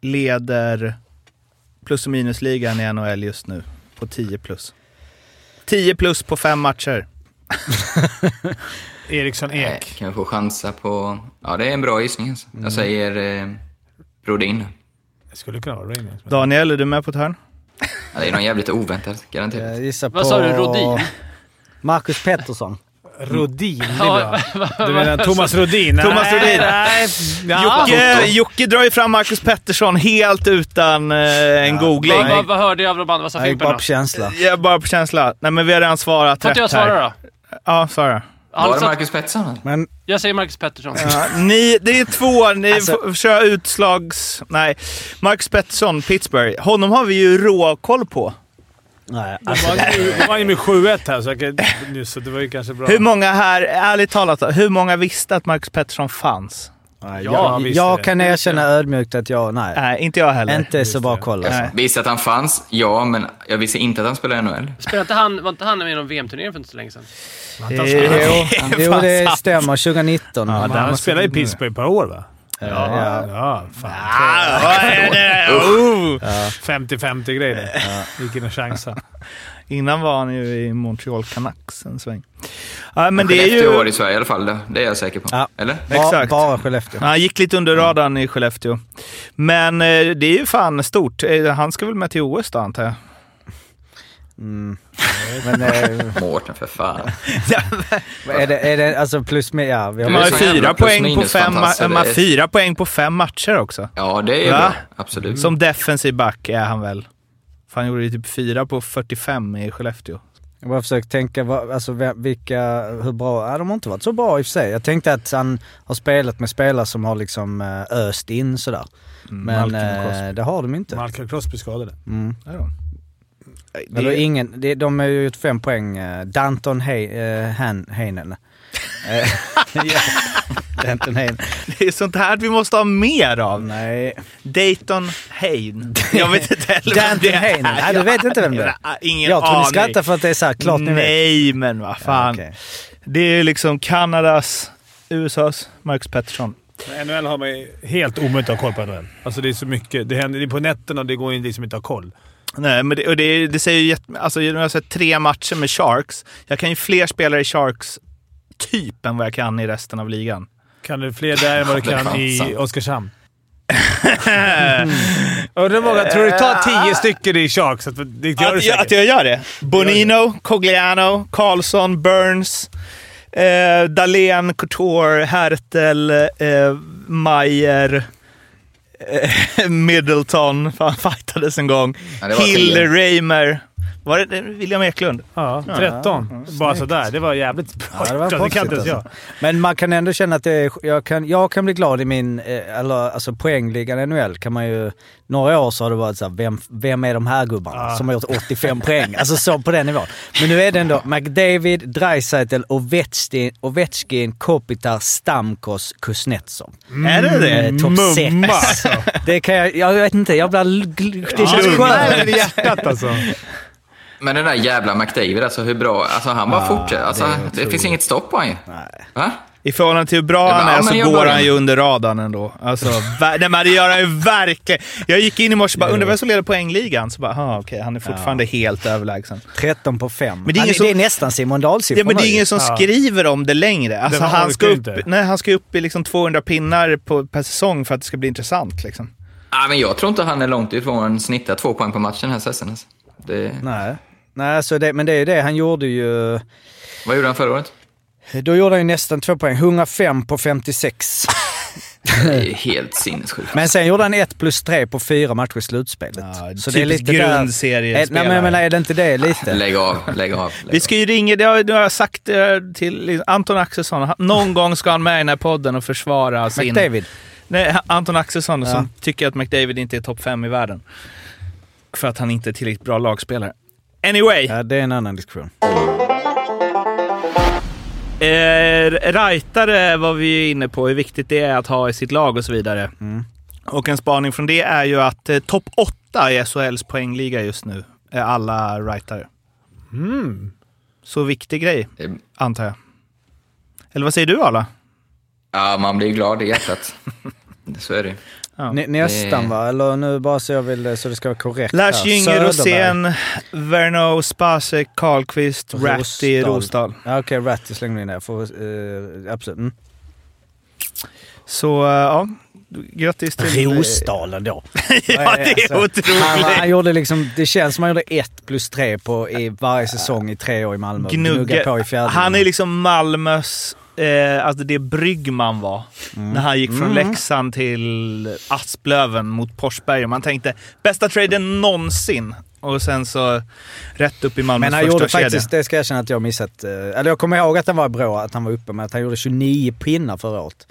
leder plus och minusligan i NHL just nu på 10 plus? 10 plus på fem matcher. Eriksson Ek. Kan vi få chansa på... Ja, det är en bra gissning alltså. Jag säger eh, Brodin. Det skulle kunna vara men- Daniel, är du med på ett hörn? Ja, det är någon jävligt oväntat, garanterat. Jag gissar Vad på sa du, Rodin? Marcus Pettersson. Rodin, det är Ja, bra. Du menar Thomas Rodin? Thomas Nej, Rodin. Nej, ja. Jocke, Jocke drar ju fram Marcus Pettersson helt utan eh, en googling. Vad, vad, vad hörde jag av de andra? Vad sa Jag Fimpen bara på känsla. Ja, bara på känsla. Nej, men vi har redan svarat Får jag rätt här. svara då? Ja, svara. Var det Alltså, Marcus Pettersson? Men jag säger Marcus Pettersson. Ja, ni, det är två. Ni Alltså- får köra utslags... Nej. Marcus Pettersson, Pittsburgh. Honom har vi ju råkoll på. Nej, alltså, vann ju- de vann ju med 7-1 här, så, jag det var ju kanske bra. Hur många här, ärligt talat, hur många visste att Marcus Pettersson fanns? nej, Ja, jag, jag är kan erkänna ödmjukt att jag, nej. Nej, inte jag heller. Inte så bra koll alltså. Visste att han fanns, ja, men jag visste inte att han spelade i NHL. Spelade inte han, var inte han med i någon VM-turnering för inte så länge sedan? Jo, jo, det stämmer. 2019. Ja, han spelade i Pittsburgh ett par år va? Ja, ja. Ja, fan. Ah, vad är det? Oh. 50-50 grej där. Gick in och chansade. Innan var han ju i Montreal Canucks en sväng. Ja, men det är Skellefteå var det ju... i Sverige i alla fall, det, det är jag säker på. Ja. Eller? Bara, Exakt. bara Skellefteå. Han gick lite under radarn i Skellefteå. Men eh, det är ju fan stort. Eh, Han ska väl med till OS då, antar jag? Mm. Men eh, Mårten, för fan. är, det, är det alltså plus med... Ja, vi har De har fyra poäng, på fem, de har fyra poäng på fem matcher också. Ja, det är Va? Absolut. Som defensiv back är han väl. För han gjorde ju typ fyra på 45 i Skellefteå. Jag bara försökt tänka alltså, vilka, hur bra... Ja, de har inte varit så bra i och för sig. Jag tänkte att han har spelat med spelare som har liksom eh, öst in sådär. Men Malcolm Crosby. eh, det har de inte. Malcolm Crosby skadade. Mm. Ja, Det- Eller ingen, det, de har ju gjort fem poäng. eh, Danton Hei, eh, Han, Heinen. Eh, Danton Heinen. Det är sånt här vi måste ha mer av. Nej. Dayton Hain. Jag vet inte heller vem Danton det är. Nej, du vet inte vem det är? Ingen Jag tror ni aning. skrattar för att det är så här, klart ni vet. Nej, men vad fan. Ja, okej. Det är liksom Kanadas, USAs Marcus Pettersson. Men NHL har man ju helt omöjligt att ha koll på NHL. Alltså det är så mycket. Det händer det är på nätterna och det går liksom inte att ha koll. Nej, men det, och det, det säger ju jätte, alltså, Jag har sett tre matcher med Sharks. Jag kan ju fler spelare i Sharks typ än vad jag kan i resten av ligan. Kan du fler där än vad du kan i. Oskarshamn? Undrar många. Tror du tar tio stycken i Sharks? Att det gör du Att, jag- att jag gör det? Bonino, Cogliano, Karlsson, Burns, eh, Dahlén, Couture, Hertel, eh, Mayer, eh, Middleton. Fan, fightades en gång. Ja, Hill, tio. Var det William Eklund? Ja, 13. Bara sådär. Det var jävligt bra. Ja, det var det kan inte ens jag. alltså. Men man kan ändå känna att det är, jag, kan, jag kan bli glad i min, eh, eller alltså poängligan NHL kan man ju, några år så har det varit såhär, vem, vem är de här gubbarna Ah. som har gjort 85 poäng? Alltså så på den nivån. Men nu är det ändå McDavid, Dreisaitl, Ovechkin, Ovechkin Kopitar, Stamkos, Kuznetsov. Är det det? Eh, Topp Mumma 6. alltså. Det kan jag, jag vet inte, jag blir... Det känns skönt. i hjärtat alltså. Men den där jävla McDavid, alltså hur bra... Alltså han bara fortsätter. Alltså, det, finns inget stopp på honom ju. Va? I förhållande till hur bra Ja, han är ja, så går börjar- han ju under radarn ändå. Alltså, nej, men det gör han ju verkligen. Jag gick in i morse och bara, undrar vem som leder poängligan? Så bara, aha, okej, han är fortfarande helt överlägsen. 13 på 5. Men det är det, som- är nästan Simon Dahl-siffror Ja, men det är ingen som Ja. skriver om det längre. Alltså, Det han, ska upp, nej, han ska upp i liksom 200 pinnar på, per säsong för att det ska bli intressant. Liksom. Ah, men jag tror inte han är långt ifrån snitta två poäng på matchen den här säsongen. Alltså. Det, Nej. Nej, alltså det, men det är ju det. Han gjorde ju... vad gjorde han förra året? Då gjorde han ju nästan två poäng. 105 på 56. Det är helt sinnessjukt. Men sen gjorde han 1 plus 3 på fyra matcher i slutspelet. Ja, så det är typiskt lite där... grundseriespelare. Eh, Nej men, men är det inte det lite? Lägg av, lägg av. Lägg Vi ska ju ringa, det har, det har jag sagt eh, till Anton Axelsson. Någon gång ska han med i den här podden och försvara sin... McDavid. Nej, Anton Axelsson Ja. som tycker att McDavid inte är topp fem i världen. För att han inte är tillräckligt bra lagspelare. Anyway. Ja, det är en annan diskussion. Eh, rightare var vi inne på, hur viktigt det är att ha i sitt lag och så vidare. Mm. Och en spaning från det är ju att eh, topp 8 i SHLs poängliga just nu är alla rightare. Mm. Så viktig grej, Det- antar jag. Eller vad säger du Arla? Ja, man blir glad i hjärtat. Så är det. Ja. Nä- Nästan va? Eller nu bara så jag vill så det ska vara korrekt Lars. Gynge. Rosén, Verno, Spasek, Karlqvist, Ratty, Rosdahl. Rosdahl. Ja, Okej, Ratty slängde vi in där. För, eh, absolut. Mm. Så eh, ja, grattis till... Rosdalen då. ja, det är otroligt. Han, han gjorde liksom, det känns som han gjorde ett plus tre på, i varje säsong i tre år i Malmö. Gnugga på i fjärde. Han är liksom Malmös, eh, alltså det Bryggman var. När han gick från Mm. Leksand till Asplöven mot Porsberg. Och man tänkte bästa traden någonsin. Och sen så rätt upp i Malmös Men han första gjorde kedja. faktiskt, det ska jag erkänna att jag missat. eh, Eller jag kommer ihåg att han var bra, att han var uppe, men att han gjorde 29 pinnar förra året.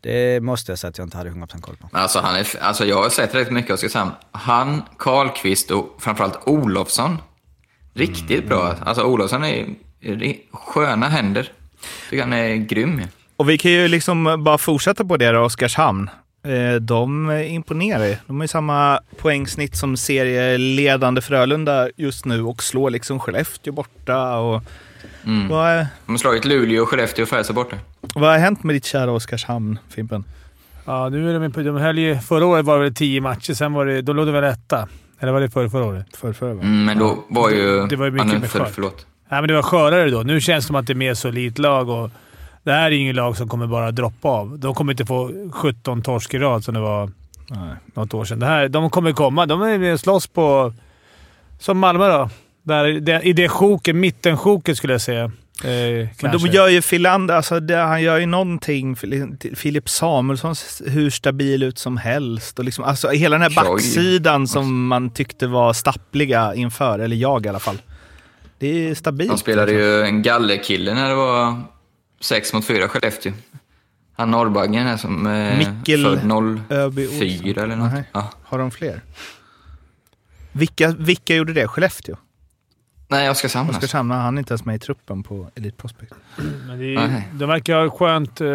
Det måste jag säga att jag inte hade 100% koll på. Alltså, han är, alltså jag har sett rätt mycket av Oskarshamn. Han, Karlqvist och framförallt Olofsson. Riktigt bra. Alltså Olofsson är, är sköna händer. Tycker han är grym. Och vi kan ju liksom bara fortsätta på det då, Oskarshamn. Eh, De imponerar ju. De har ju samma poängsnitt som serieledande Frölunda just nu och slår liksom Skellefteå borta. Och Mm. vad, är, De har slagit Luleå, Skellefteå och Färjestad borta. vad har hänt med ditt kära Oskarshamn, Fimpen? Ja, nu är de, på- de höll ju, förra året var det tio matcher, sen var det, då låg de väl etta. Eller var det förra, förra året? För, för, va? Mm, men då var ju... Det var ju mycket för, skört. Förlåt. Nej, men det var skörare då. Nu känns det som att det är mer solidt lag och det här är ju inget lag som kommer bara droppa av. De kommer inte få 17 torsk i rad som det var Nej. något år sedan. Det här, de kommer komma. De är med slåss på... Som Malmö då. Där, det, I det sjoket, mittensjoket skulle jag säga. Eh, Men de gör ju Filander, alltså det, han gör ju någonting. Fili- Filip Samuelsson hur stabil ut som helst. Och liksom, alltså hela den här backsidan som man tyckte var stappliga inför, eller jag i alla fall. Det är stabilt. De spelade ju en gallerkille när det var 6 mot 4 Skellefteå. Han norrbaggen är som eh, Mikkel född Öby Olsson. 04 eller något. Ja. Har de fler? Vilka, vilka gjorde det? Skellefteå? Nej, Oskarshamn alltså. Oskarshamn, han är inte ens med i truppen på Elite Prospect. Men det är, de verkar ha skönt... Eh,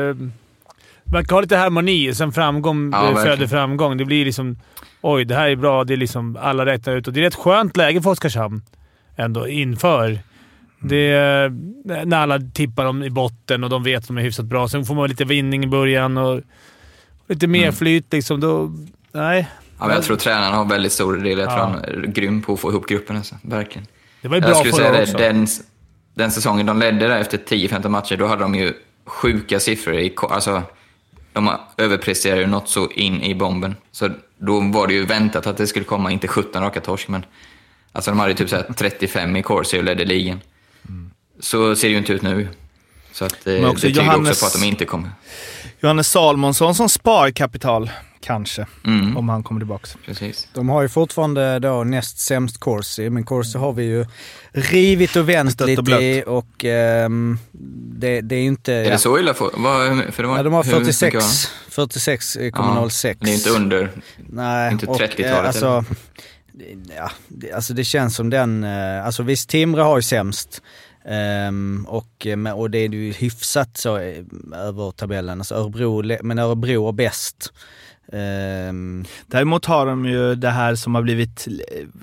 verkar ha lite harmoni. Sen framgång Ja, eh, föder framgång. Det blir liksom... Oj, det här är bra. Det är liksom alla räknar ut. Och det är ett skönt läge för Oskarshamn ändå inför. Det är, när alla tippar dem i botten och de vet att de är hyfsat bra. Sen får man lite vinning i början och lite mer Mm. flyt liksom. Då, nej. Ja, men jag tror tränaren har väldigt stor del. Jag tror Ja. han är grym på att få ihop gruppen. Alltså. Verkligen. Det var ju Jag bra skulle förra säga det, också. den, den säsongen de ledde där efter 10-15 matcher, då hade de ju sjuka siffror. I, alltså, de har överpresterat ju något så in i bomben. Så då var det ju väntat att det skulle komma, inte 17 raka torsk, men alltså de hade ju typ så här 35 i Corsi och ledde ligan. Så ser det ju inte ut nu. Så att, eh, Men också det tyder Johannes- också på att de inte kommer. Johannes Salmonsson som sparkapital, kanske. Mm, Om han kommer tillbaka. precis. De har ju fortfarande då näst sämst Corsi, men Corsi har vi ju rivit och vänt Stött och lite blött. i och ehm, det, det är ju inte... Är det så illa? För, vad, för det var, Ja, de har hur mycket 46, 46,06. Ja, det är inte under. Nej, inte och, 30-talet, eh, alltså, ja, det, alltså det känns som den... eh, Alltså visst, Timrå har ju sämst. Ehm, och, eh, och det är ju hyfsat så eh, över tabellen. Alltså Örebro, men Örebro är bäst. Ehm, Däremot har de ju det här som har blivit,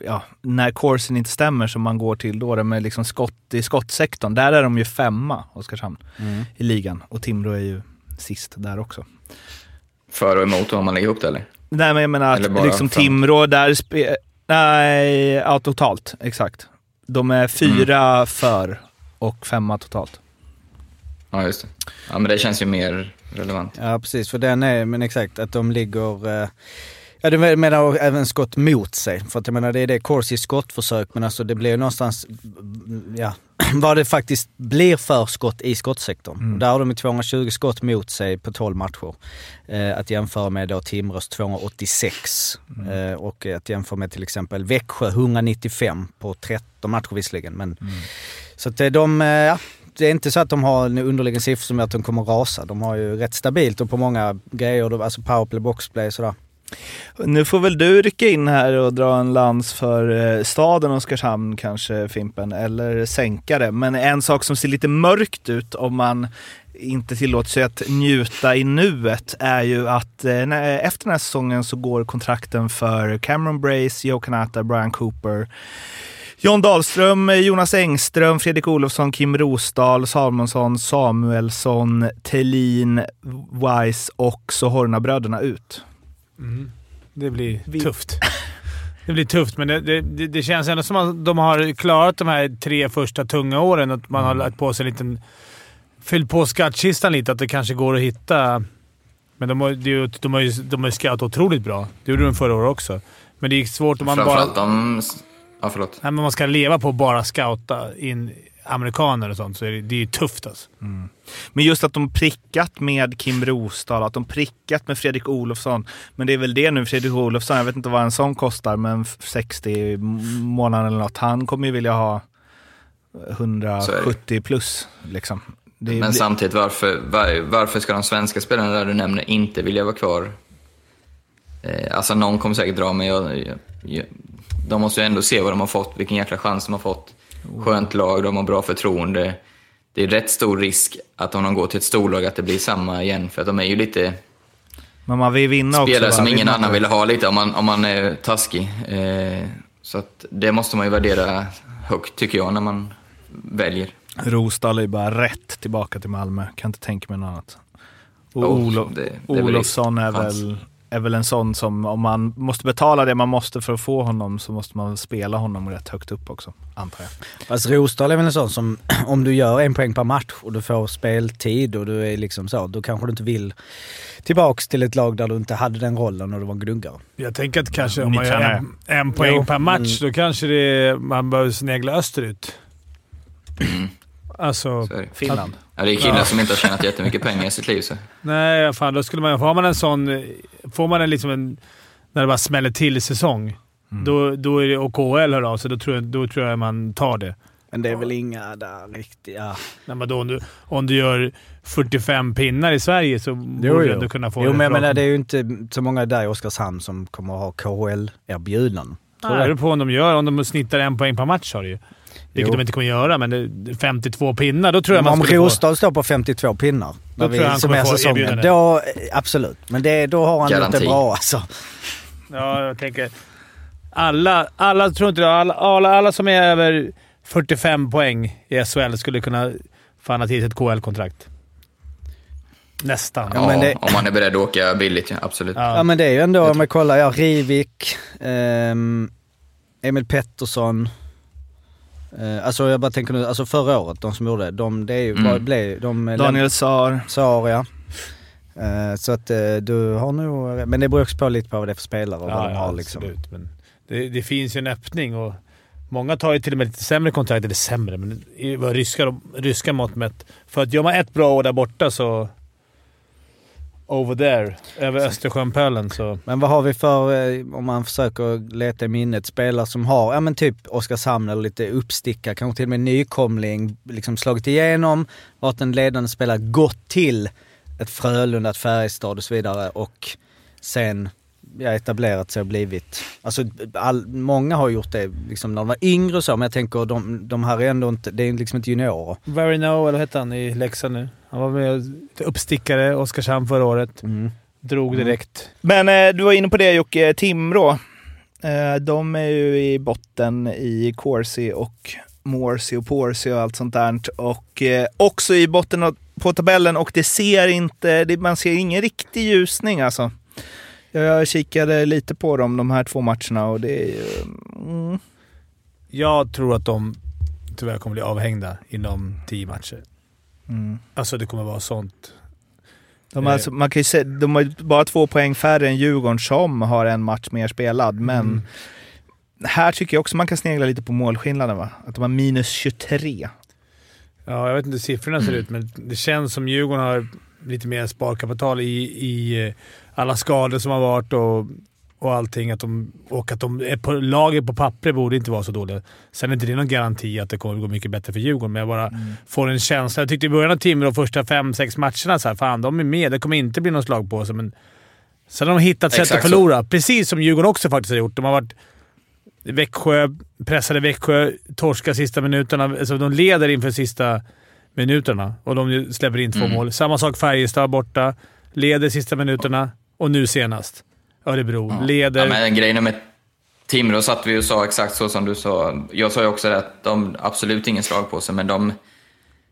ja, när coursen inte stämmer som man går till då, det med liksom skott i skottsektorn. Där är de ju femma, Oskarshamn, mm. i ligan. Och Timrå är ju sist där också. För och emot om man lägger ihop det eller? Nej men jag menar att liksom? Timrå där Nej, ja totalt. Exakt. De är fyra Mm. för och femma totalt. Ja, just det. Ja, men det känns ju mer relevant. Ja precis, för den är, men exakt att de ligger... eh, Ja, du menar även skott mot sig. För att jag menar det är det Corsi skottförsök men alltså det blir någonstans, ja, vad det faktiskt blir för skott i skottsektorn. Mm. Och Där har de ju 220 skott mot sig på 12 matcher. Eh, att jämföra med då Timrås 286. Eh, och att jämföra med till exempel Växjö 195 på 13 matcher visserligen. Men, Så att eh, de, eh, ja, det är inte så att de har en underliggande siffra som gör att de kommer rasa. De har ju rätt stabilt och på många grejer, alltså powerplay, boxplay sådär. Nu får väl du rycka in här och dra en lans för eh, staden Oskarshamn kanske Fimpen, eller sänka det. Men en sak som ser lite mörkt ut om man inte tillåter sig att njuta i nuet är ju att eh, när, efter den här säsongen så går kontrakten för Cameron Brace, Joe Kanata, Brian Cooper, John Dahlström, Jonas Engström, Fredrik Olofsson, Kim Rosdahl, Salmonsson, Samuelsson, Tellin, Weiss och så Hornabröderna ut. Mm. Det blir Vi- tufft. Det blir tufft, men det, det, det känns ändå som att de har klarat de här tre första tunga åren. Att man har lagt på sig en liten... Fyllt på skattkistan lite, att det kanske går att hitta Men de har, ju- de har ju de har ju scoutat otroligt bra. Det gjorde de förra året också. Men det är svårt om man bara... Framförallt de... Ja, förlåt. Nej, men man ska leva på att bara scouta in amerikaner och sånt, så är det, det är ju tufft alltså. Men just att de prickat med Kim Rosdahl, att de prickat med Fredrik Olofsson. Men det är väl det nu, Fredrik Olofsson, jag vet inte vad en sån kostar, men 60 i månaden eller något. Han kommer ju vilja ha 170 plus liksom. Det Men samtidigt, varför, var, varför ska de svenska spelarna där du nämner inte vilja vara kvar? Eh, alltså någon kommer säkert dra, men jag, jag, jag, de måste ju ändå se vad de har fått, vilken jäkla chans de har fått. Skönt lag, de har bra förtroende. Det är rätt stor risk att om de går till ett storlag att det blir samma igen, för att de är ju lite Men man vill vinna också. spelare som ingen annan vill ha lite om man, om man är taskig. Eh, så att det måste man ju värdera högt tycker jag när man väljer. Rosdahl är ju bara rätt tillbaka till Malmö. Kan inte tänka mig något annat. Och Oh, Olo- det- det Olofsson är väl, är väl en sån som, om man måste betala det man måste för att få honom, så måste man spela honom rätt högt upp också, antar jag. Fast Rosdahl är väl en sån som, om du gör en poäng per match och du får speltid och du är liksom så, då kanske du inte vill tillbaks till ett lag där du inte hade den rollen och du var en gnuggare. Jag tänker att kanske om man gör en, en poäng Jo, per match, men- då kanske det, man behöver snegla österut. Alltså... Mm. Så är det. Finland. Ja, det är killar Ja. som inte har tjänat jättemycket pengar i sitt liv. Så. Nej, fan då skulle man... Får man en sån... Får man en liksom en... När det bara smäller till säsong, Mm. då, då är det, och KHL hör av sig, då tror, jag, då tror jag man tar det. Men det är väl inga där riktiga... Nej, men då, om, du, om du gör 45 pinnar i Sverige så Jo, borde du jo. ändå kunna få jo det men jag menar det är ju inte så många där i Oskarshamn som kommer att ha KHL-erbjudanden. Du det det? beror på om de gör. Om de snittar en poäng per match har det ju. Vilket Jo. de inte kommer göra, men det, 52 pinnar, då tror jag Men man om få... Rosdahl står på 52 pinnar Då tror jag han summerar få säsongen, då eh, absolut. Men det, då har han gjort Garanti. det bra alltså. Ja, jag tänker... Alla, alla tror inte det. Alla, alla, alla som är över 45 poäng i SHL skulle kunna fan ha till ett KL-kontrakt. Nästan. Ja, men det- Om man är beredd att åka billigt, ja, absolut. Ja. Ja men det är ju ändå, om man kollar, ja Rivik, ehm, Emil Pettersson. Eh, alltså jag bara tänker nu, alltså förra året, de som gjorde det, de, det är ju, Mm. blev de? eh, Daniel Saar. Saar ja. Eh, så att du har nog, men det beror också på lite på vad det är för spelare och vad de har liksom. absolut. Men det, det finns ju en öppning och många tar ju till och med lite sämre kontrakt. Eller sämre, men i vad ryska, ryska mått mätt. För att gör man ett bra år där borta så... Over there, över Östersjön-pölen så... Men vad har vi för, eh, om man försöker leta i minnet, spelare som har, ja men typ Oskarshamn eller lite uppstickare, kanske till och med nykomling, liksom slagit igenom, varit en ledande spelare, gått till ett Frölunda, ett Färjestad och så vidare och sen ja, etablerat sig och blivit, alltså all, många har gjort det liksom när de var yngre och så, men jag tänker de, de här är ändå inte, det är liksom inte juniorer. Very No, eller vad hette han i Leksand nu? Han var med uppstickare Oskarshamn förra året. Mm. Drog direkt. Men eh, du var inne på det Jocke, Timrå. Eh, de är ju i botten i Corsi och Morsi och Porsi och allt sånt där. Och eh, också i botten på tabellen och det ser inte, det, man ser ingen riktig ljusning alltså. Jag kikade lite på dem de här två matcherna och det är ju... Mm, Jag tror att de tyvärr kommer bli avhängda inom tio matcher. Mm. Alltså det kommer vara sånt. De, har, Eh. alltså, man kan ju se, de har bara två poäng färre än Djurgården som har en match mer spelad, men Mm. här tycker jag också man kan snegla lite på målskillnaden va? Att de har minus 23. Ja, jag vet inte hur siffrorna ser ut, men det känns som Djurgården har lite mer sparkapital i, i eh, alla skador som har varit och, och allting. Att de, och att de är på, laget på pappret borde inte vara så dåliga. Sen är inte det någon garanti att det kommer att gå mycket bättre för Djurgården, men jag bara får en känsla. Jag tyckte i början av Timrå, de första fem, sex matcherna, så här, fan de är med. Det kommer inte bli någon slag på sig, men sen har de hittat sätt att Exakt så. förlora. Precis som Djurgården också faktiskt har gjort. De har varit Växjö, pressade Växjö, torska sista minuterna. Alltså de leder inför sista minuterna och de släpper in två Mm. mål. Samma sak Färjestad borta. Leder sista minuterna och nu senast Örebro. Ja. Leder... Ja, men grejen med Timrå satt vi och sa exakt så som du sa. Jag sa ju också att de absolut ingen slag på sig, men de...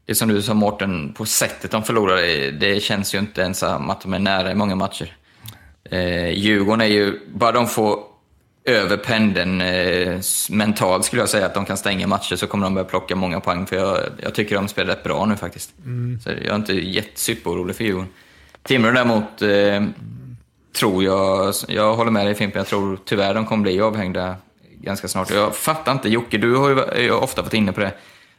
Det som du sa Mårten, på sättet de förlorar, det, känns ju inte ens att de är nära i många matcher. Eh, Djurgården är ju, bara de får över pendeln eh, mentalt skulle jag säga, att de kan stänga matcher så kommer de börja plocka många poäng. För jag, jag tycker de spelar rätt bra nu faktiskt. Så jag är inte jättesuperorolig för Djurgården. Timrå däremot eh, tror jag, jag håller med dig Fimpen, jag tror tyvärr de kommer bli avhängda ganska snart. Jag fattar inte, Jocke, du har ju ofta varit inne på det,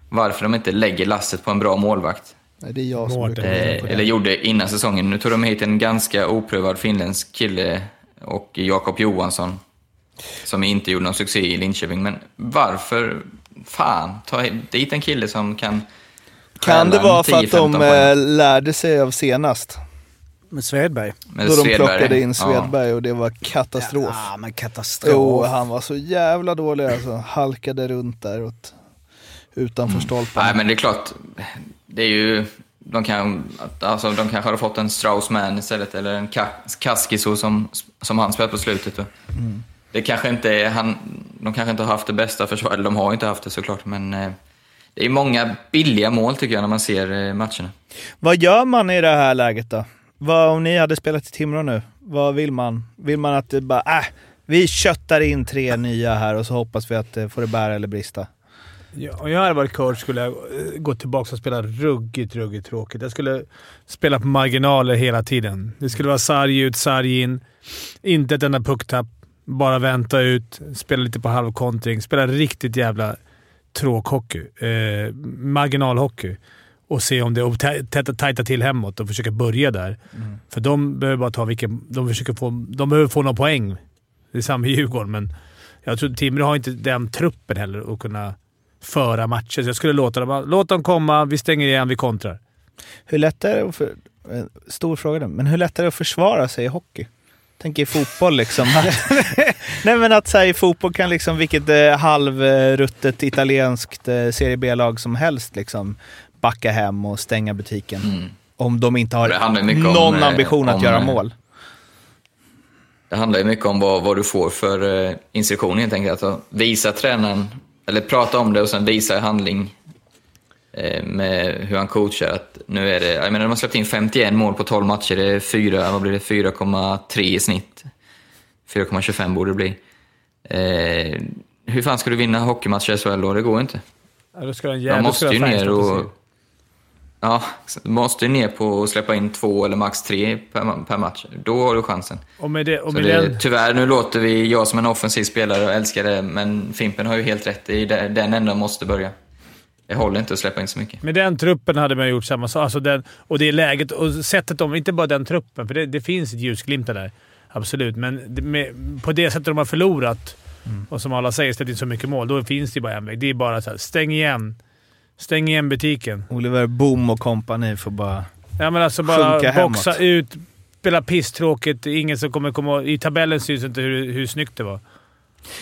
varför de inte lägger lasset på en bra målvakt. Nej, det är jag som Mårten. brukar Eh, det. eller gjorde innan säsongen. Nu tog de hit en ganska oprövad finländsk kille och Jakob Johansson som inte gjorde någon succé i Linköping. Men varför, fan, ta dit en kille som kan Kan det vara för att 10-15 de poäng. eh, lärde sig av senast? Med Svedberg. Med Då de Svedberg. plockade in Ja. Svedberg och det var katastrof. Ja, men katastrof. Jo, han var så jävla dålig alltså. Halkade runt där åt, utanför stolpen. Nej, men det är klart. Det är ju... De, kan, alltså, de kanske hade fått en Straussman istället, eller en Ka- Kaskiso som, som han spelat på slutet. Mm. Det kanske inte är, han, de kanske inte har haft det bästa försvaret, eller de har inte haft det såklart, men eh, det är många billiga mål tycker jag när man ser eh, matcherna. Vad gör man i det här läget då? Vad, om ni hade spelat i Timrå nu, vad vill man? Vill man att det bara, äh, vi köttar in tre nya här och så hoppas vi att det får det bära eller brista? Ja, om jag hade varit coach skulle jag eh, gå tillbaka och spela ruggigt, ruggigt tråkigt. Jag skulle spela på marginaler hela tiden. Det skulle vara sarg ut, sarg in. Inte ett enda pucktapp. Bara vänta ut, spela lite på halvkontring. Spela riktigt jävla tråkhockey. Eh, marginalhockey. Och se om det... Och tajta till hemåt och försöka börja där. För de behöver bara ta vilken... De, försöker få, de behöver få några poäng. Det är samma i Djurgården, men jag tror Timrå har inte den truppen heller att kunna föra matcher. Så jag skulle låta dem, låt dem komma, vi stänger igen, vi kontrar. Hur lätt är det att för, Stor fråga men hur lätt är det att försvara sig i hockey? Tänk i fotboll liksom. Nej men att så här, i fotboll kan liksom vilket eh, halvruttet italienskt eh, serie B-lag som helst liksom backa hem och stänga butiken. Mm. Om de inte har mycket om, någon eh, ambition att om, göra eh, mål. Det handlar ju mycket om vad, vad du får för eh, instruktioner helt enkelt. Att visa tränaren, eller prata om det och sen visa i handling eh, med hur han coachar. Att nu är det, jag menar de har släppt in 51 mål på 12 matcher, det är 4, vad blir det, 4,3 i snitt. 4,25 borde det bli. Eh, hur fan ska du vinna hockeymatcher i SHL då? Det går inte. Ja, då ska de Man jävla måste ju de ner och... Ja, du måste ner på att släppa in två eller max tre per, per match. Då har du chansen. Och med det, och med det, den, Tyvärr, nu låter vi, jag som en offensiv spelare och älskar det, men Fimpen har ju helt rätt. Där- den änden måste börja. Det håller inte att släppa in så mycket. med den truppen hade man gjort samma sak. Alltså den, och det läget och sättet de... Inte bara den truppen, för det, det finns ett ljusglimtar där. Absolut, men med, på det sättet de har förlorat och som alla säger släppt in så mycket mål, då finns det bara en väg. Det är bara så här, stäng igen. Stäng igen butiken. Oliver Boom och kompani får bara... Ja, men alltså bara boxa hemåt. ut, spela pisstråkigt. Ingen som kommer komma... I tabellen syns inte hur, hur snyggt det var.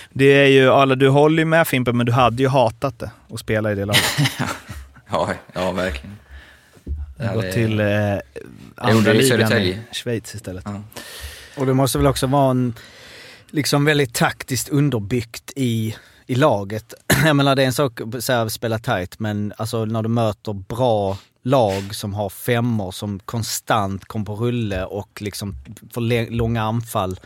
Det är ju, alla, du håller ju med Fimpen, men du hade ju hatat det att spela i det laget. Ja, ja verkligen. Ja, Gått det- till eh, andra ligan i. Schweiz istället. Ja. Och det måste väl också vara en, liksom väldigt taktiskt underbyggt i, i laget. Jag menar det är en sak att spela tight men alltså när du möter bra lag som har femmor som konstant kommer på rulle och liksom får långa anfall.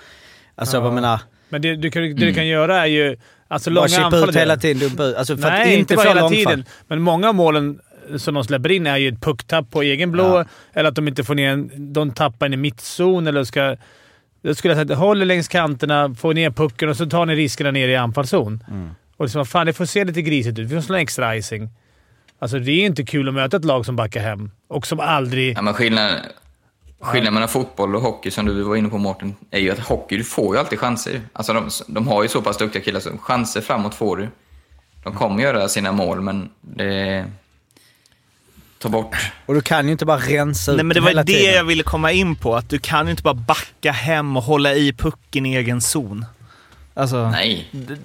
Alltså Ja. jag menar, Men det du kan, det du kan göra är ju... Alltså bara långa anfall... ut hela tiden. Alltså för Nej, att inte, inte bara hela tiden. Men många av målen som de släpper in är ju ett pucktapp på egen blå, Ja. eller att de inte får ner en... De tappar en i mittzon, eller ska... Jag skulle säga att håller längs kanterna, får ner pucken och så tar ni riskerna ner i anfallszon. Mm. Och liksom, fan, det får se lite grisigt ut. Vi får slå en extra icing. Alltså, det är inte kul att möta ett lag som backar hem och som aldrig... Ja, men skillnaden, skillnaden mellan fotboll och hockey, som du var inne på Mårten, är ju att hockey, du får ju alltid chanser. Alltså de, de har ju så pass duktiga killar, så chanser framåt får du. De kommer göra sina mål, men det... Ta bort... Och du kan ju inte bara rensa ut Nej, men det var det tiden. jag ville komma in på. Att du kan ju inte bara backa hem och hålla i pucken i egen zon. Alltså, Nej. Nej,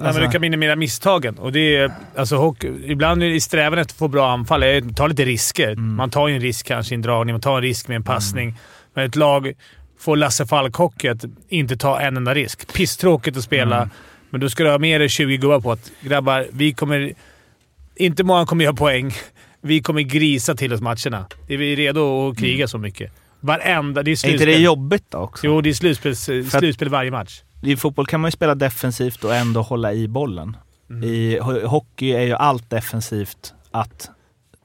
men du kan minimera misstagen. Och det är, alltså, hockey, ibland i strävan efter att få bra anfall, är att ta lite risker. Man tar ju en risk kanske i en dragning, man tar en risk med en passning. Men ett lag får Lasse Falk-hockey att inte ta en enda risk. Pisstråkigt att spela, men då ska du ha med dig 20 gubbar på att grabbar, vi kommer... Inte många kommer göra poäng. Vi kommer grisa till oss matcherna. Är vi redo att kriga så mycket? Varenda... Det är är inte det jobbigt då också? Jo, det är slutspel, För att- slutspel varje match. I fotboll kan man ju spela defensivt och ändå hålla i bollen. Mm. I ho- hockey är ju allt defensivt att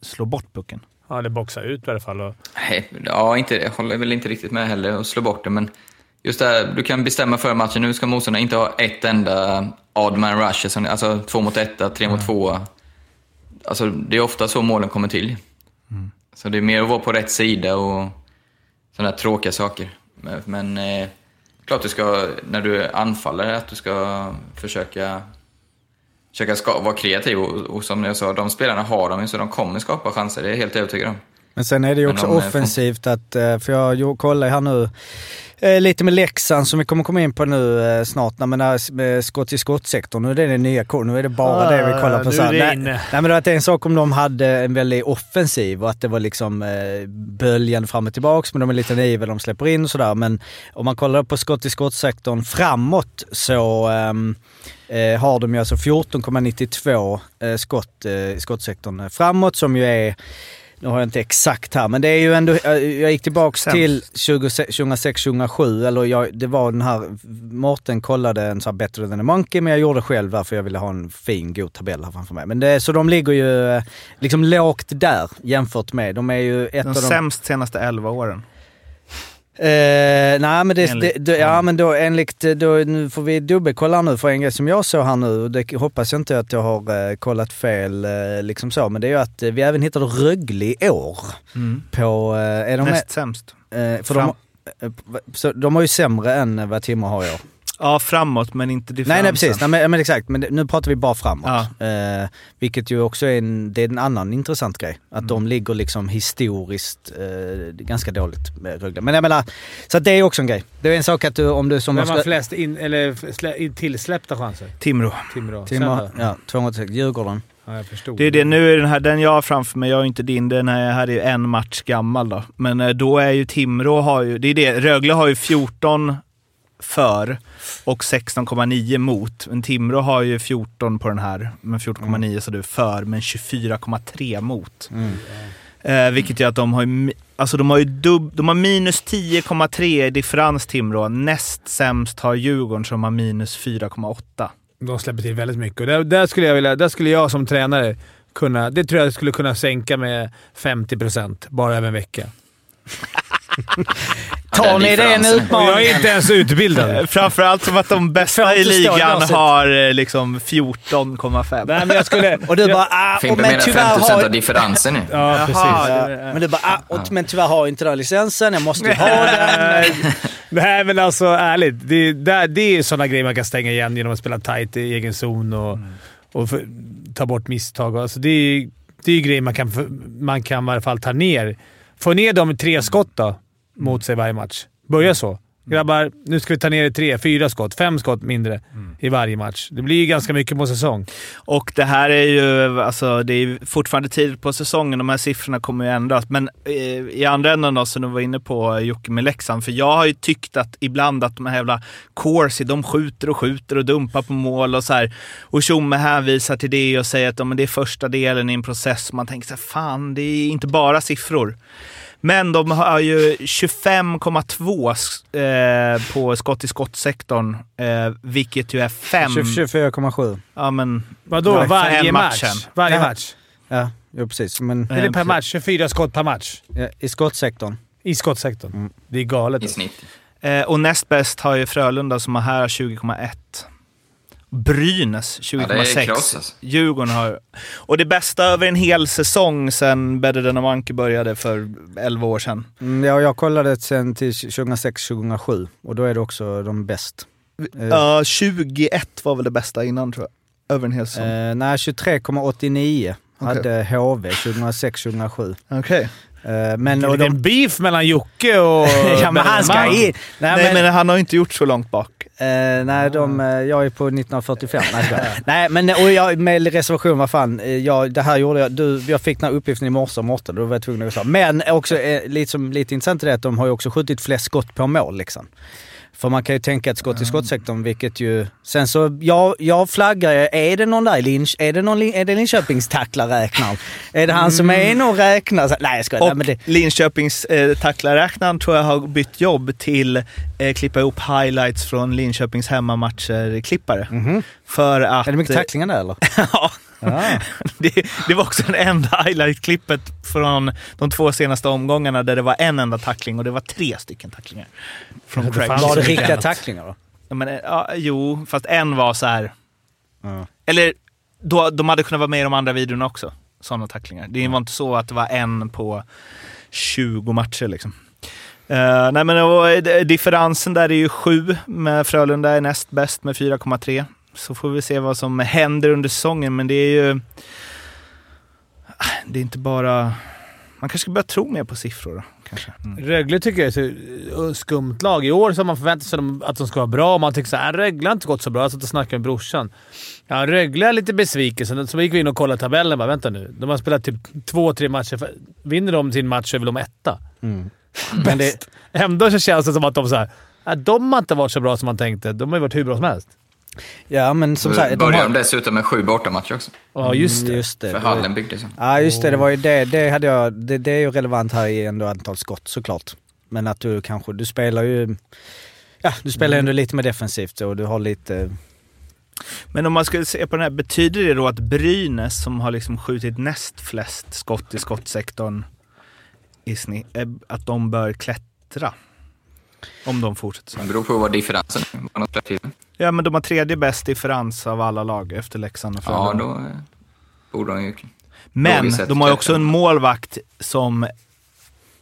slå bort pucken. Ja, eller boxa ut i alla fall. Och, Nej, ja, inte, jag håller väl inte riktigt med heller och slå bort det, men just det här, du kan bestämma för matchen. Nu ska motståndarna inte ha ett enda odd man rush, alltså två mot etta, tre mot tvåa. Alltså, det är ofta så målen kommer till. Så det är mer att vara på rätt sida och sådana här tråkiga saker. Men, men eh, klart du ska, när du anfaller, att du ska försöka, försöka ska, vara kreativ. Och, och som jag sa, de spelarna har de ju, så de kommer skapa chanser. Det är jag helt övertygad om. Men sen är det ju också om, eh, offensivt att, eh, för jag kollar här nu, eh, lite med Leksand som vi kommer komma in på nu eh, snart, men där med skott i skottsektorn. Nu är det den nya koden, nu är det bara Ah, det vi kollar på. nu är det Nej, nej men det var en sak om de hade en väldigt offensiv och att det var liksom eh, böljan fram och tillbaks, men de är lite naiva, de släpper in och sådär. Men om man kollar på skott i skottsektorn framåt så ehm, eh, har de ju alltså 14,92 eh, skott eh, i skottsektorn framåt som ju är nu har jag inte exakt här, men det är ju ändå... Jag jag gick tillbaks Sämst. till 2006-2007, eller jag, det var den här... Mårten kollade en sån här Better than a Monkey, men jag gjorde själv där för jag ville ha en fin, god tabell här framför mig. Men det, så de ligger ju eh, liksom lågt där jämfört med... De är ju ett De av de... sämst senaste 11 åren. Eh, nej men det, Enligt- det, det, ja men då enligt, då, nu får vi dubbelkolla nu för en grej som jag såg här nu, och det hoppas jag inte att jag har eh, kollat fel eh, liksom så, men det är ju att eh, vi även hittade Rögle i år. Mm. På, eh, är de med, Näst sämst. eh, för Fram. de, eh, så de har ju sämre än vad Timrå har i år. Ja, framåt men inte differensen. Nej, nej precis, nej, men, men exakt. Men nu pratar vi bara framåt. Ja. Eh, vilket ju också är en, det är en annan intressant grej. Att Mm. de ligger liksom historiskt eh, ganska dåligt med Rögle. Men jag menar, så att det är också en grej. Det är en sak att du, om du som... Vem har flest in, eller slä, in, tillsläppta chanser? Timrå. Timrå. Timrå, ja, 206. Djurgården. Ja, jag förstod. Det är det, nu är den här, den jag har framför mig, jag är inte din, den här, här är en match gammal då. Men eh, då är ju Timrå, har ju, det är det, Rögle har ju 14 för och 16,9 mot. Men Timrå har ju 14 på den här, men 14,9 så du för, men 24,3 mot. Eh, vilket gör att de har ju, alltså de har ju dubb, de har minus 10,3 i differens Timrå. Näst sämst har Djurgården som har minus 4,8. De släpper till väldigt mycket. Och där, där, skulle jag vilja, där skulle jag som tränare kunna... Det tror jag skulle kunna sänka med 50% bara över en vecka. Tar ni det en utmaning? jag är inte ens utbildad. Framförallt som att de bästa i ligan har eh, liksom 14,5. Nej, men jag skulle... Och du bara ah, Fimpen men menar tyvärr 50% har... av differensen nu. Ja, precis. Ja, men du bara ah, och, men tyvärr har jag inte den licensen, jag måste ju ha den. Nej, men alltså ärligt. Det, där, det är sådana grejer man kan stänga igen genom att spela tight i egen zon och, och för, ta bort misstag. Alltså, det, är, det är grejer man kan, man kan i alla fall ta ner. Få ner dem i tre skott då, mot sig varje match. Börja så. Grabbar, nu ska vi ta ner i tre, fyra skott, fem skott mindre i varje match. Det blir ju ganska mycket på säsong. Och det här är ju, alltså det är fortfarande tidigt på säsongen, de här siffrorna kommer ju ändras. Men eh, i andra änden då, som du var inne på Jocke med Leksand, för jag har ju tyckt att ibland att de här jävla Corsi, de skjuter och skjuter och dumpar på mål och så här. Och Tjomme hänvisar till det och säger att ja, det är första delen i en process. Man tänker så här, fan det är inte bara siffror. Men de har ju 25,2 eh, på skott i skottsektorn, eh, vilket ju är 5... 24,7. Ja, men... Vadå? Ja, varje match? matchen. Varje Ja. match? Ja, jo, precis. Men, Är det per match? 24 skott per match? ja, I skottsektorn. I skottsektorn. Det är galet. I snitt. Eh, och näst bäst har ju Frölunda som har här 20,1. Brynäs Ja, det är 20,6. kross, alltså. Djurgården har... Och det bästa över en hel säsong sen Better than Monkey började för 11 år sedan. Mm, ja, jag kollade sen till 2006-2007 och då är det också de bäst. Eh, Ja, 21 var väl det bästa innan tror jag. Över en hel säsong. Eh, nej, 23,89 Okej. hade HV 2006-2007. Okej. Eh, men, Det är och en de, beef mellan Jocke och... ja, men han ska in. Nej, Nej, men, men han har inte gjort så långt bak. Eh, nej de, eh, jag är på 1945. Nej, men och jag, med reservation, vad fan. eh, Jag, det här gjorde jag. Du, jag fick den här uppgiften i morse om Mårten, då var jag tvungen att säga. Men också eh, lite, som, lite intressant är det att de har ju också skjutit flest skott på mål liksom. För man kan ju tänka ett skott i skottsektorn, vilket ju... Sen så, jag, jag flaggar ju. Är det någon där i Linch, är det, någon, är det Linköpings tacklarräknaren? Är det han som är inne och räknar? Nej jag skojar. Nej, Och men det, Linköpings eh, tacklarräknaren tror jag har bytt jobb till eh, klippa ihop highlights från Linköpings hemmamatcher-klippare. För att... är det mycket tacklingar där eller? ja, det, det var också det enda highlight-klippet från de två senaste omgångarna där det var en enda tackling och det var tre stycken tacklingar. Från Det Craig. Var det riktiga tacklingar då? Ja, men, eh, ja, jo, fast en var så här. Eller då, de hade kunnat vara med i de andra videorna också. Sådana tacklingar. Det var inte så att det var en på 20 matcher liksom. Eh, nej men och, eh, differensen där är ju 7 med Frölunda är näst bäst med 4,3. Så får vi se vad som händer under säsongen men det är ju... Ah, Det är inte bara... Man kanske ska börja tro mer på siffror då. Kanske. Mm. Rögle tycker jag är ett så skumt lag. I år så har man förväntat sig att de ska vara bra och man tycker såhär, Rögle har inte gått så bra. Jag satt och snackade med brorsan. Ja, Rögle är lite besviken. Så gick vi in och kollade tabellen och bara, vänta nu. De har spelat typ två, tre matcher. Vinner de sin match så är väl de etta. Mm. Men det, ändå så känns det som att de så här, ja, de har inte varit så bra som man tänkte. De har ju varit hur bra som helst. Ja, men som sagt... de Börjar har- de dessutom med sju bortamatcher också. Ja, just det. Mm, just det. För Det var- hallen byggdes ju. Ja, just det. Det var ju det. Det, hade jag, det, det är ju relevant här i ändå antal skott såklart. Men att du kanske... Du spelar ju... Ja, du spelar ju ändå lite mer defensivt och du har lite... Men om man skulle se på den här, betyder det då att Brynäs som har liksom skjutit näst flest skott i skottsektorn i snitt, eh, att de bör klättra? Om de fortsätter så. Det beror på vad differensen är. Ja, men de har tredje bäst differens av alla lag efter Leksand och Ja, Frölunda. då eh, borde de ju... Men de har ju också en målvakt som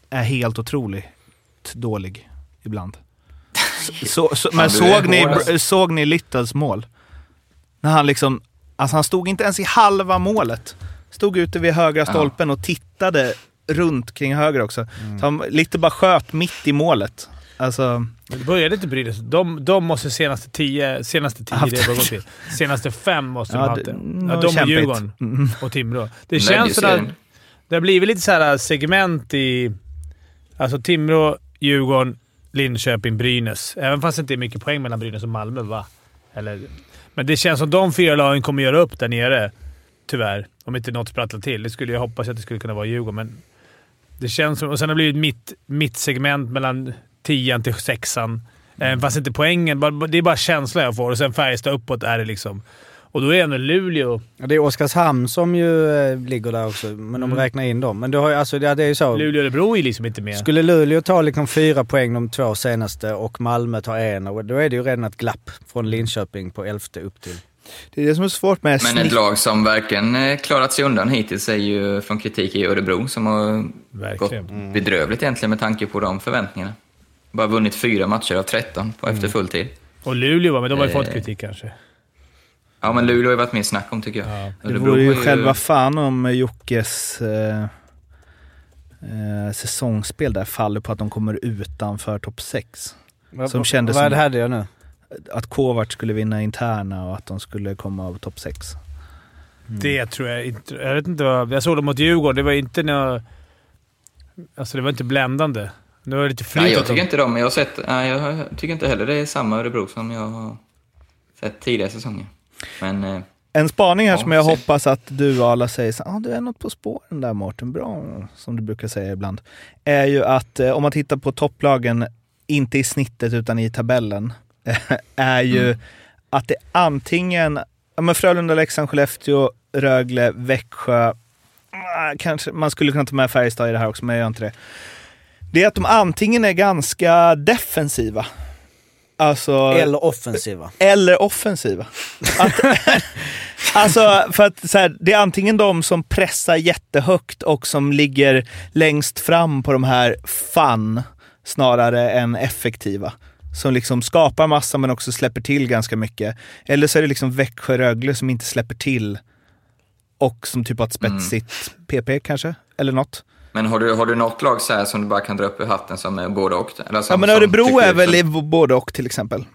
är helt otroligt dålig ibland. Så, så, men Ja, såg ni, såg ni Littles mål? När han liksom, alltså han stod inte ens i halva målet. Stod ute vid högra Ja. stolpen och tittade runt kring höger också. Så han lite bara sköt mitt i målet. Alltså, Men det började inte Brynäs. De, de måste senaste tio... Senaste tio, Haft- det till. Senaste fem måste Ja, de ha haft det- mm, Ja, de och. Djurgården Mm. och Timrå. Det känns som att det har blivit lite så här segment i... Alltså Timrå, Djurgården, Linköping, Brynäs. Även fast det inte är mycket poäng mellan Brynäs och Malmö, va? Eller, men det känns som de fyra lagen kommer göra upp där nere. Tyvärr. Om inte något sprattlar till. Det skulle jag hoppas att det skulle kunna vara Djurgården, men det känns som... Och sen har det blivit mitt, mitt segment mellan tian till sexan. Även fast inte poängen. Det är bara känslan jag får. Och sen Färjestad uppåt är det liksom. Och då är ändå Luleå... Ja, Det är Oskarshamn som ju eh, ligger där också, men de Mm. räknar in dem. Men du har ju, alltså, ja, det är ju så. Luleå och Örebro är liksom inte med. Skulle Luleå ta liksom fyra poäng de två senaste och Malmö tar en, och då är det ju redan ett glapp från Linköping på elfte upp till... Det är det som är svårt med Men ett lag som verkligen eh, klarat sig undan hittills är ju från kritik i Örebro som har Verkligen. gått bedrövligt egentligen med tanke på de förväntningarna. Bara vunnit fyra matcher av 13 på efter full tid. Och Luleå, men de har ju fått Eh, kritik kanske. Ja, men Luleå har ju varit mer snack om tycker jag. Det Örebro vore ju har själva fan om Jockes eh, eh, säsongsspel där faller på att de kommer utanför topp 6. Vad- Som vad- kändes vad som hade jag nu? att Kovac skulle vinna interna och att de skulle komma av topp 6. Det tror jag inte. Jag vet inte vad... Jag såg dem mot Djurgården. Det var inte nå... Alltså det var inte bländande. Nu var det lite flyt Nej, jag tycker inte de. Jag, har sett, nej, jag tycker inte heller det är samma Örebro som jag har sett tidigare säsonger. Men eh, En spaning här Ja, som jag se. hoppas att du och alla säger så, ah, du är något på spåren där Mårten, bra, som du brukar säga ibland. Är ju att eh, om man tittar på topplagen, inte i snittet utan i tabellen, är ju Mm. att det antingen, ja men Frölunda, Leksand, Skellefteå, Rögle, Växjö, ah, kanske man skulle kunna ta med Färjestad i det här också, men jag gör inte det. Det är att de antingen är ganska defensiva, alltså... Eller offensiva. Eller offensiva. Att, alltså, för att så här, det är antingen de som pressar jättehögt och som ligger längst fram på de här fun snarare än effektiva. Som liksom skapar massa men också släpper till ganska mycket. Eller så är det liksom Växjö-Rögle som inte släpper till och som typ har ett spetsigt PP kanske, eller något. Men har du, har du något lag så här som du bara kan dra upp ur hatten som är både och? Eller som, Ja men Örebro är liksom- väl i både och till exempel.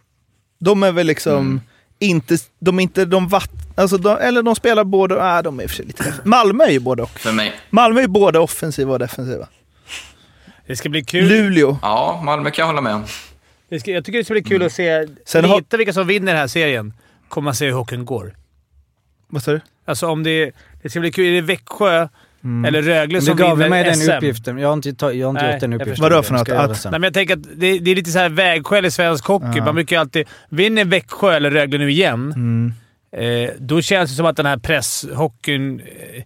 De är väl liksom inte, de är inte de vatt, alltså de, eller de spelar både, nej de är i och för sig lite Malmö är ju både och. För mig. Malmö är både offensiva och defensiva. Det ska bli kul. Luleå. Ja, Malmö kan jag hålla med om. Det ska, jag tycker det ska bli kul att se Sen lite har- vilka som vinner den här serien. Kommer man se hur hockeyn går. Vad sa du? Alltså om det, det ska bli kul. Är det Växjö eller Rögle som du gav vinner mig den SM? uppgiften. Jag har inte, jag har inte Nej, gjort den uppgiften. Vadå för något? Att-. Nej, men jag tänker att det, det är lite så här vägskäl i svensk hockey. Ja. Man brukar ju alltid... Vinner Växjö eller Rögle nu igen, Mm. Eh, då känns det som att den här presshockeyn... Eh,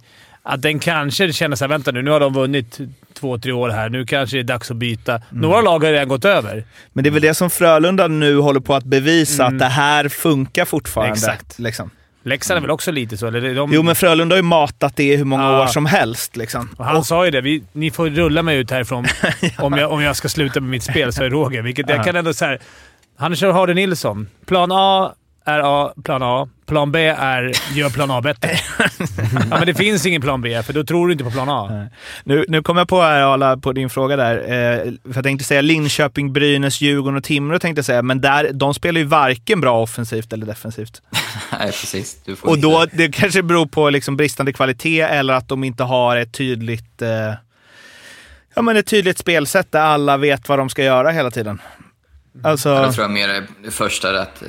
att den kanske känner såhär, vänta nu, nu har de vunnit två, tre år här. Nu kanske det är dags att byta. Några lag har redan gått över. Men det är väl det som Frölunda nu håller på att bevisa, att det här funkar fortfarande. Exakt. Liksom. Leksand är väl också lite så? Eller de, Jo, men Frölunda har ju matat det hur många Ja. år som helst. Liksom. Och han sa ju det. Vi, ni får rulla mig ut härifrån om, jag, om jag ska sluta med mitt spel, sa Roger. Vilket jag Ja. kan ändå säga. Han kör Hardy Nilsson. Plan A är A, plan A. Plan B är gör plan A bättre. ja, men det finns ingen plan B, för då tror du inte på plan A. Nu, nu kom jag på här, Arla, på din fråga där. Eh, för jag tänkte säga Linköping, Brynäs, Djurgården och Timrå tänkte jag säga, men där, de spelar ju varken bra offensivt eller defensivt. Nej, precis. Du får Och då, det kanske beror på liksom bristande kvalitet eller att de inte har ett tydligt, eh, ja, men ett tydligt spelsätt där alla vet vad de ska göra hela tiden. Alltså, Ja, Jag tror jag mer det första är att eh,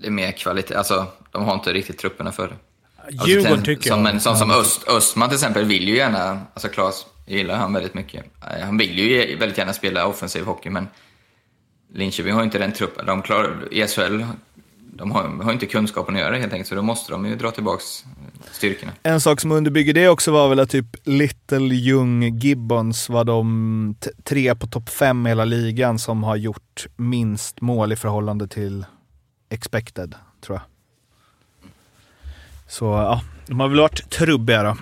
det är mer kvalitet. Alltså, de har inte riktigt trupperna för det. Alltså, Djurgården ten- tycker som, jag. Som, som Öst, Östman till exempel vill ju gärna, alltså Claes gillar han väldigt mycket. Eh, Han vill ju väldigt gärna spela offensiv hockey, men Linköping har ju inte den truppen. De klarar, i SHL, de har, har inte kunskapen att göra det helt enkelt, så då måste de ju dra tillbaks eh, styrkorna. En sak som underbygger det också var väl att typ Little Young Gibbons var de tre på topp fem i hela ligan som har gjort minst mål i förhållande till expected, tror jag. Så ja, de har väl varit trubbiga då.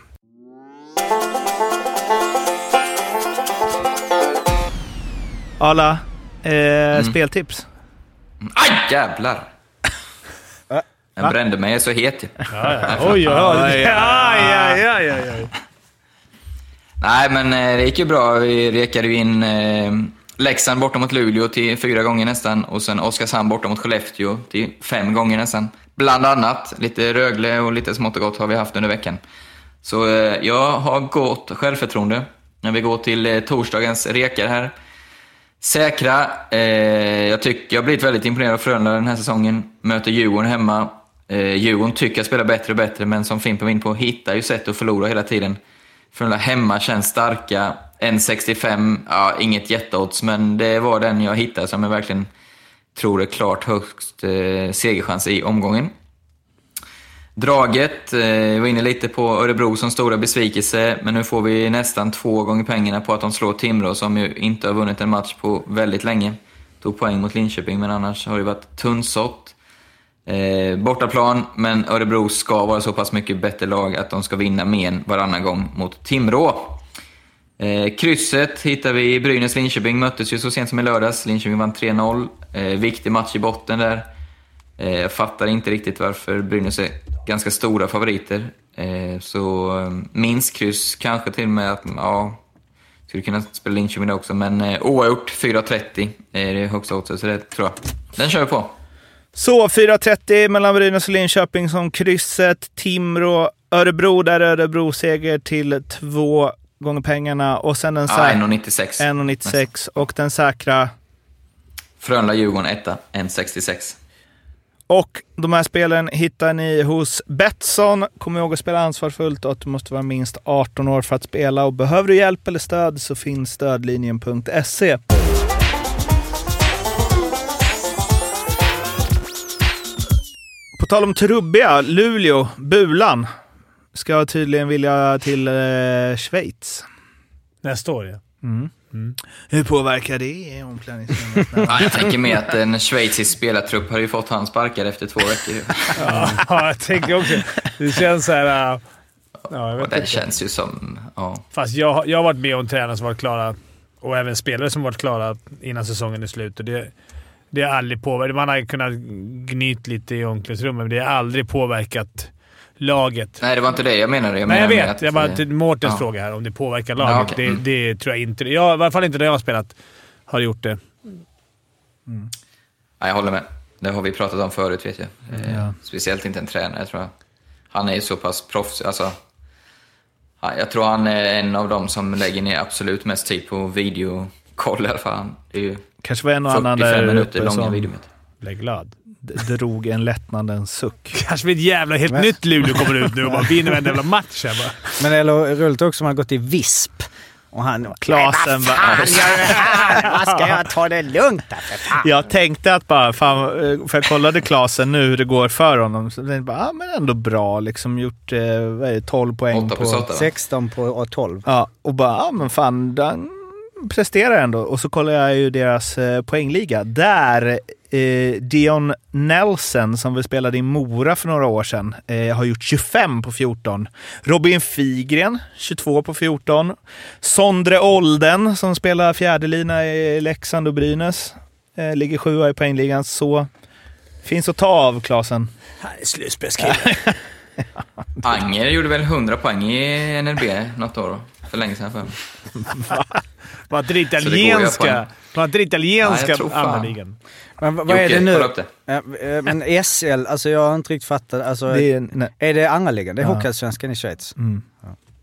Alla, eh, speltips? Aj, jävlar! Den brände mig, jag är så het ju. Ja, ja. Oj, oj, oj. Nej, men eh, det gick ju bra. Vi rekade ju in eh, Leksand borta mot Luleå till fyra gånger nästan och sen Oskarshamn borta mot Skellefteå till fem gånger nästan. Bland annat. Lite Rögle och lite smått och gott har vi haft under veckan. Så eh, jag har gott självförtroende när vi går till eh, torsdagens rekar här. Säkra. Eh, jag, tyck, jag har blivit väldigt imponerad av Frölunda den här säsongen. Möter Djurgården hemma. Eh, Djurgården tycker jag spelar bättre och bättre, men som Fimpen var inne på, hittar ju sätt att förlora hela tiden. Frölunda hemma känns starka. 1,65, ja, inget jätteodds, men det var den jag hittade som jag verkligen tror är klart högst eh, segerchans i omgången. Draget, eh, jag var inne lite på Örebro som stora besvikelse, men nu får vi nästan två gånger pengarna på att de slår Timrå som ju inte har vunnit en match på väldigt länge. Tog poäng mot Linköping, men annars har det varit tunnsått. Eh, bortaplan, men Örebro ska vara så pass mycket bättre lag att de ska vinna mer än varannan gång mot Timrå. Eh, krysset hittar vi i Brynäs-Linköping, möttes ju så sent som i lördags. Linköping vann 3-0. Eh, viktig match i botten där. Eh, jag fattar inte riktigt varför Brynäs är ganska stora favoriter. Eh, så eh, minst kryss, kanske till och med att, ja, skulle kunna spela Linköping där också. Men eh, oavgjort, 4.30 eh, är det högsta oddset, så det tror jag. Den kör vi på. Så 4.30 mellan Brynäs och Linköping som krysset. Timrå, Örebro, där är Örebro-seger till 2 gånger pengarna. Och sen den Ja, säkra... 1,96. 1,96. Och den säkra. Frölunda-Djurgården 1, 1,66. Och de här spelen hittar ni hos Betsson. Kom ihåg att spela ansvarsfullt och att du måste vara minst 18 år för att spela. Och behöver du hjälp eller stöd så finns stödlinjen.se. På tal om trubbiga, Luleå, Bulan, ska tydligen vilja till eh, Schweiz. Nästa år, ja. Mm. Hur påverkar det i omklädningsrummet? Ja, jag tänker mig att en schweizisk spelartrupp hade ju fått han sparkad efter två veckor. Ja, jag tänker också. Det känns så här... äh, Ja, jag vet Och det inte. känns ju som... Ja. Fast jag, har- jag har varit med om tränare som varit klara och även spelare som varit klara innan säsongen är slut. Och det, det har aldrig påverkat. Man har kunnat gnyt lite i omklädningsrummet, men det har aldrig påverkat laget. Nej, det var inte det jag menade. Jag Nej, jag vet. att, jag bara till Mårtens ja. fråga här, om det påverkar laget. Ja, okej. det, Mm. det tror jag inte. Jag, I alla fall inte när jag har spelat har gjort det. Nej, jag håller med. Det har vi pratat om förut, vet jag. Eh, Ja. Speciellt inte en tränare, tror jag. Han är ju så pass proffs. Alltså, ja, jag tror han är en av dem som lägger ner absolut mest tid på videokoll i alla fall. Det är ju Kanske var en och annan 45 där uppe långa som. Blev glad. Drog en lättnadens suck. Kanske blir ett jävla helt nytt Luleå kommer ut nu och bara vinner varenda jävla match här bara. Men det är roligt också om man har gått i VISP. Och han... Klasen "Nej, vad fan gör? Vad ska jag ta det lugnt här för fan? Jag tänkte att bara, fan, eh, för jag kollade Klasen nu hur det går för honom. Så jag bara, ah, men ändå bra. Liksom gjort eh, vad är det, 12 poäng Åtta på... plus åtta, va? 16 på och 12. Ja, och bara, ja men fan, den presterar ändå. Och så kollar jag ju deras eh, poängliga. Där eh, Dion Nelson, som vi spelade i Mora för några år sedan, eh, har gjort 25 på 14. Robin Figren, 22 på 14. Sondre Olden, som spelar fjärdelina i Leksand och Brynäs, eh, ligger sjua i poängligan. Så finns att ta av, Klasen. Slutspelskille. Anger gjorde väl 100 poäng i NLB något år, för länge sedan för. Var inte det italienska, var inte det italienska jag tror fan. andra ligan? Men vad, vad är Jocke, det nu? kolla upp det. Ja, eh, Men SL, alltså jag har inte riktigt fattat. Alltså, Det är, är, nej. det andra ligan? Det är Ja. Hockeyallsvenskan i Schweiz. Mm.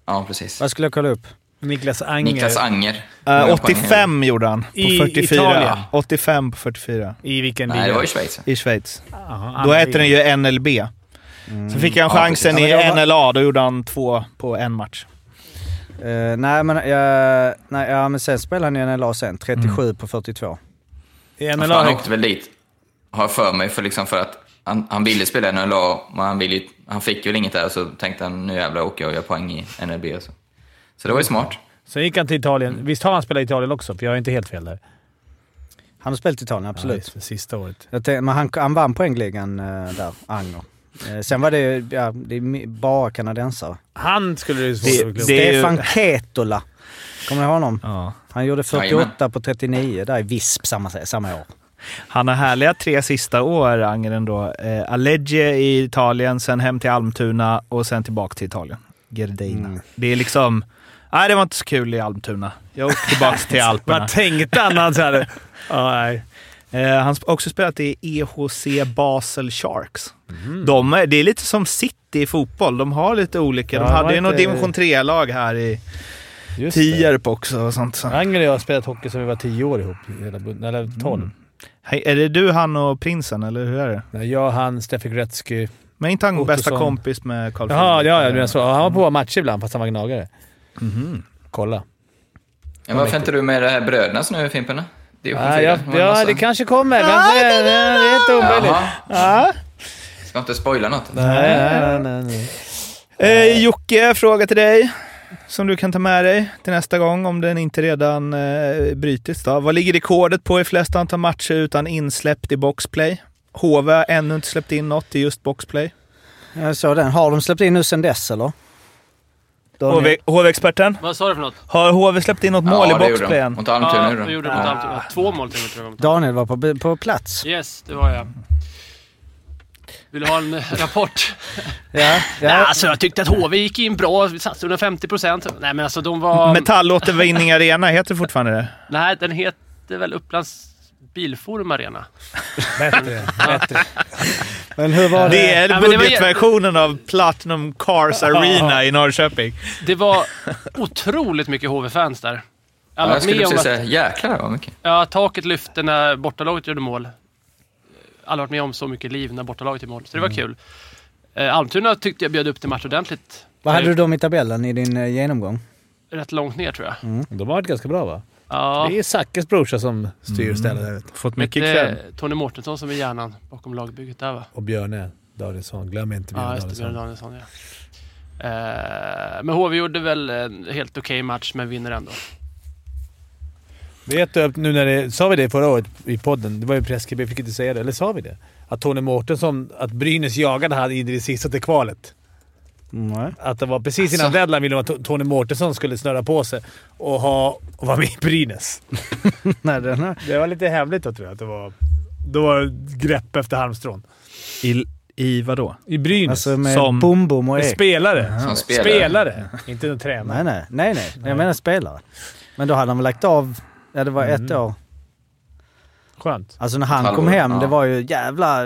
Ja, precis. Vad skulle jag kolla upp? Niklas Anger. Niklas Anger. Eh, Många poäng. 85 gjorde han på I 44. Italien. 85 på 44 I vilken liga? Nej, det var i Schweiz. i Schweiz. Jaha, Då andra den ligan. ju NLB. Så fick han Ja, chansen precis. i Ja, men det var- NLA, då gjorde han två på en match. Eh, nej, men, jag, nej, ja, men sen spelade han i NLA sen. 37 på 42. Ja, han har åkte väl dit, har jag för mig, för, liksom för att han, han ville spela i NLA, men han, ville, ju- han fick väl inget där, så tänkte han nu jävlar åker jag och gör poäng i NLB. Så, så det var ju smart. Sen gick han till Italien. Visst har han spelat i Italien också? För jag är inte helt fel där. Han har spelat i Italien, Ja, absolut. det, sista året. Tänkte, men han, han vann poängligan eh, där, Anger. Eh, sen var det ju ja, det är mi- bara kanadensare. Han skulle det ju svårt att Stefan Ketola. Kommer ni ihåg honom? Ja. Han gjorde 48 Jajamän. på 39 där i Visp samma, samma år. Han har härliga tre sista år, Anger ändå. Eh, Alleghe i Italien, sen hem till Almtuna och sen tillbaka till Italien. Gerdina. Mm. Det är liksom... Nej, det var inte så kul i Almtuna. Jag åkte tillbaka till Alperna. Vad tänkte han när han såhär... Ja, nej. Eh, han har också spelat i EHC Basel Sharks. Mhm. De är, det är lite som City i fotboll. De har lite olika. De Ja, hade ju något division 3-lag här i Just det. Tierp också och sånt. Så. Anger och jag har spelat hockey sedan vi var tio år ihop. Eller tolv. Mm. Hej, är det du, han och prinsen, eller hur är det? Nej, Jag, han, Steffi Gretzky. Men inte han bästa Ottosson. kompis med Carl Jaha, Philip? ja, ja, du menar så. Han var på våra matcher ibland fast han var gnagare. Mhm. Kolla. Ja, varför inte du med det här brödernas nu, Fimpen? Det är ju Ja, ja, det massa- det kanske kommer. Vem vet? Det är inte omöjligt. Ska inte spoila något. Nej, nej, nej, nej. Eh, Jocke, fråga till dig. Som du kan ta med dig till nästa gång om den inte redan eh, brutits. Då. Vad ligger rekordet på i flest antal matcher utan insläppt i boxplay? HV har ännu inte släppt in något i just boxplay. Jag såg den. Har de släppt in nu sen dess eller? HV HV-experten, Vad sa du för något? har HV släppt in något mål Ja, i det gjorde de. än? Mot Almtuna Ja, gjorde vi de. gjorde det mot Almtuna. Två mål till och med tror jag. Daniel var på, på plats. Yes, det var jag. Vill du ha en eh, rapport? Ja, Ja. ja. alltså jag tyckte att HV gick in bra. Vi satsade under 50 procent. Nej men alltså de var... Metallåtervinning Arena heter fortfarande det. Nej, den heter väl Upplands Bilforum Arena. Bättre. bättre. Men hur var det? Det är Ja, men det var- budgetversionen av Platinum Cars Arena i Norrköping. Det var otroligt mycket HV-fans där. Jag Ja, jag skulle precis att säga, jäklar vad mycket. ja, taket lyfte när bortalaget gjorde mål. Aldrig varit med om så mycket liv när bortalaget gjorde mål, så det var kul. Eh, Almtuna tyckte jag bjöd upp till match ordentligt. Vad hade du dem i tabellen i din eh, genomgång? Rätt långt ner tror jag. De har varit ganska bra va? Ja. Det är Zackes brorsa som styr vet du. Fått mycket är Tony Mårtensson som är hjärnan bakom lagbygget där va? Och Björne Danielsson. Glöm inte Björne Ja, just det. Björn Danielsson. Danielsson ja. Eh, men HV gjorde väl en helt okej match, men vinner ändå. Vet du, nu när det... Sa vi det förra året i podden? Det var ju preskriberat, jag fick inte säga det. Eller sa vi det? Att Tony Mårtensson, att Brynäs jagade han in i det sista till kvalet. Nej. Att det var precis innan Alltså. deadline ville de att To- Tony Mårtensson skulle snurra på sig och, ha, och vara med i Brynäs. Nej, den här. Det var lite hemligt då tror jag. Att det var, det var grepp efter halmstrån. I, I vadå? I Brynäs. Alltså med Som- Bom Bom och Med Ek. spelare. Som spelare. Spelare. Inte någon tränare. Nej, nej. Nej, nej. Jag menar spelare. Men då hade han väl lagt av... Ja, det var ett Mm. år. Skönt. Alltså när han kom hem, ja. det var ju jävla...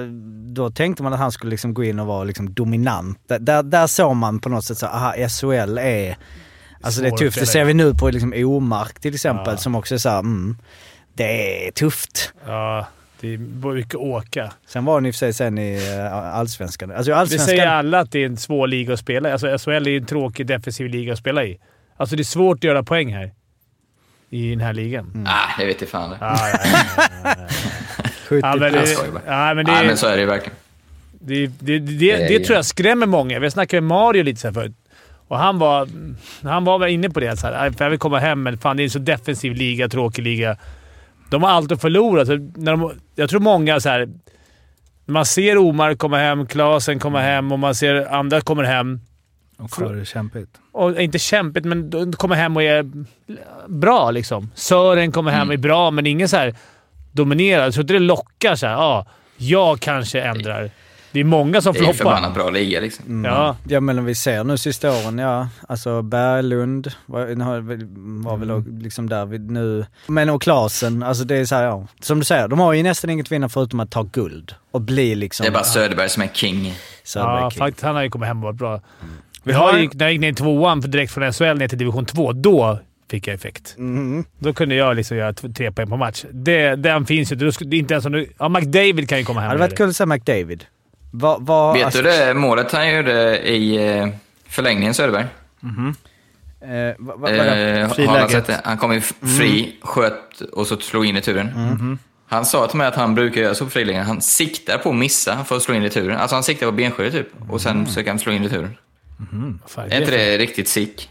Då tänkte man att han skulle liksom gå in och vara liksom dominant. Där, där, där såg man på något sätt så aha, SHL är... Alltså det är Svår tufft. Det ser vi nu på liksom Omark till exempel Ja. som också är såhär, mm, det är tufft. Ja, det är mycket åka. Sen var han i och för sig sen i uh, Allsvenskan. Alltså Det Allsvenskan... säger alla att det är en svår liga att spela i. Alltså SHL är ju en tråkig defensiv liga att spela i. Alltså det är svårt att göra poäng här. I den här ligan. Ah, det vet jag fan. Ja, ja, ja, ja, ja. 70 Ja, men Jag det, ja, men det, Nej, men så är det ju verkligen. det, det, det, Det tror jag skrämmer många. Vi snackade med Mario lite så här förut. Och han var, han var väl inne på det. Så här, "Aj, för jag vill komma hem, men fan det är en så defensiv liga, tråkig liga. De har alltid förlorat. Så när de, jag tror många så här. När man ser Omar komma hem, Klasen komma hem och man ser andra kommer hem. Och har det kämpigt. Och inte kämpigt, men de kommer hem och är bra liksom. Sören kommer hem och är bra, men ingen så här dominerar. Så det lockar så här. Ja, jag kanske ändrar. Det är många som Det är en floppar. förbannat bra liga liksom. Mm. Ja. Ja men om vi ser nu sista åren, ja. Alltså Berglund var, var, väl Mm. liksom där vid nu. Men och Klasen, alltså det är så här, ja. Som du säger, de har ju nästan inget vinna förutom att ta guld. Och bli liksom... Det är bara Söderberg som är king. Söderberg Ja, King. faktiskt. Han har ju kommit hem och varit bra. Vi Jag har- gick, när jag gick ner i tvåan för direkt från SHL ner till division 2, då fick jag effekt. Mhm. Då kunde jag liksom göra tre poäng på match. Det, den finns ju är inte ens om du... Ja, McDavid kan ju komma hem Det hade varit kul att se McDavid. Vad, vad, Vet alltså, du det målet han gjorde i eh, förlängningen, Söderberg? Eh, vad, vad, Eh, har Friläget. alla sett det? Han kom ju f- fri, sköt och så slog in returen. Han sa till mig att han brukar göra så på frilägen. Han siktar på att missa för att slå in returen. Alltså han siktar på benskyddet typ. Och sen försöker han slå in returen. Fan, Är inte det riktigt sick?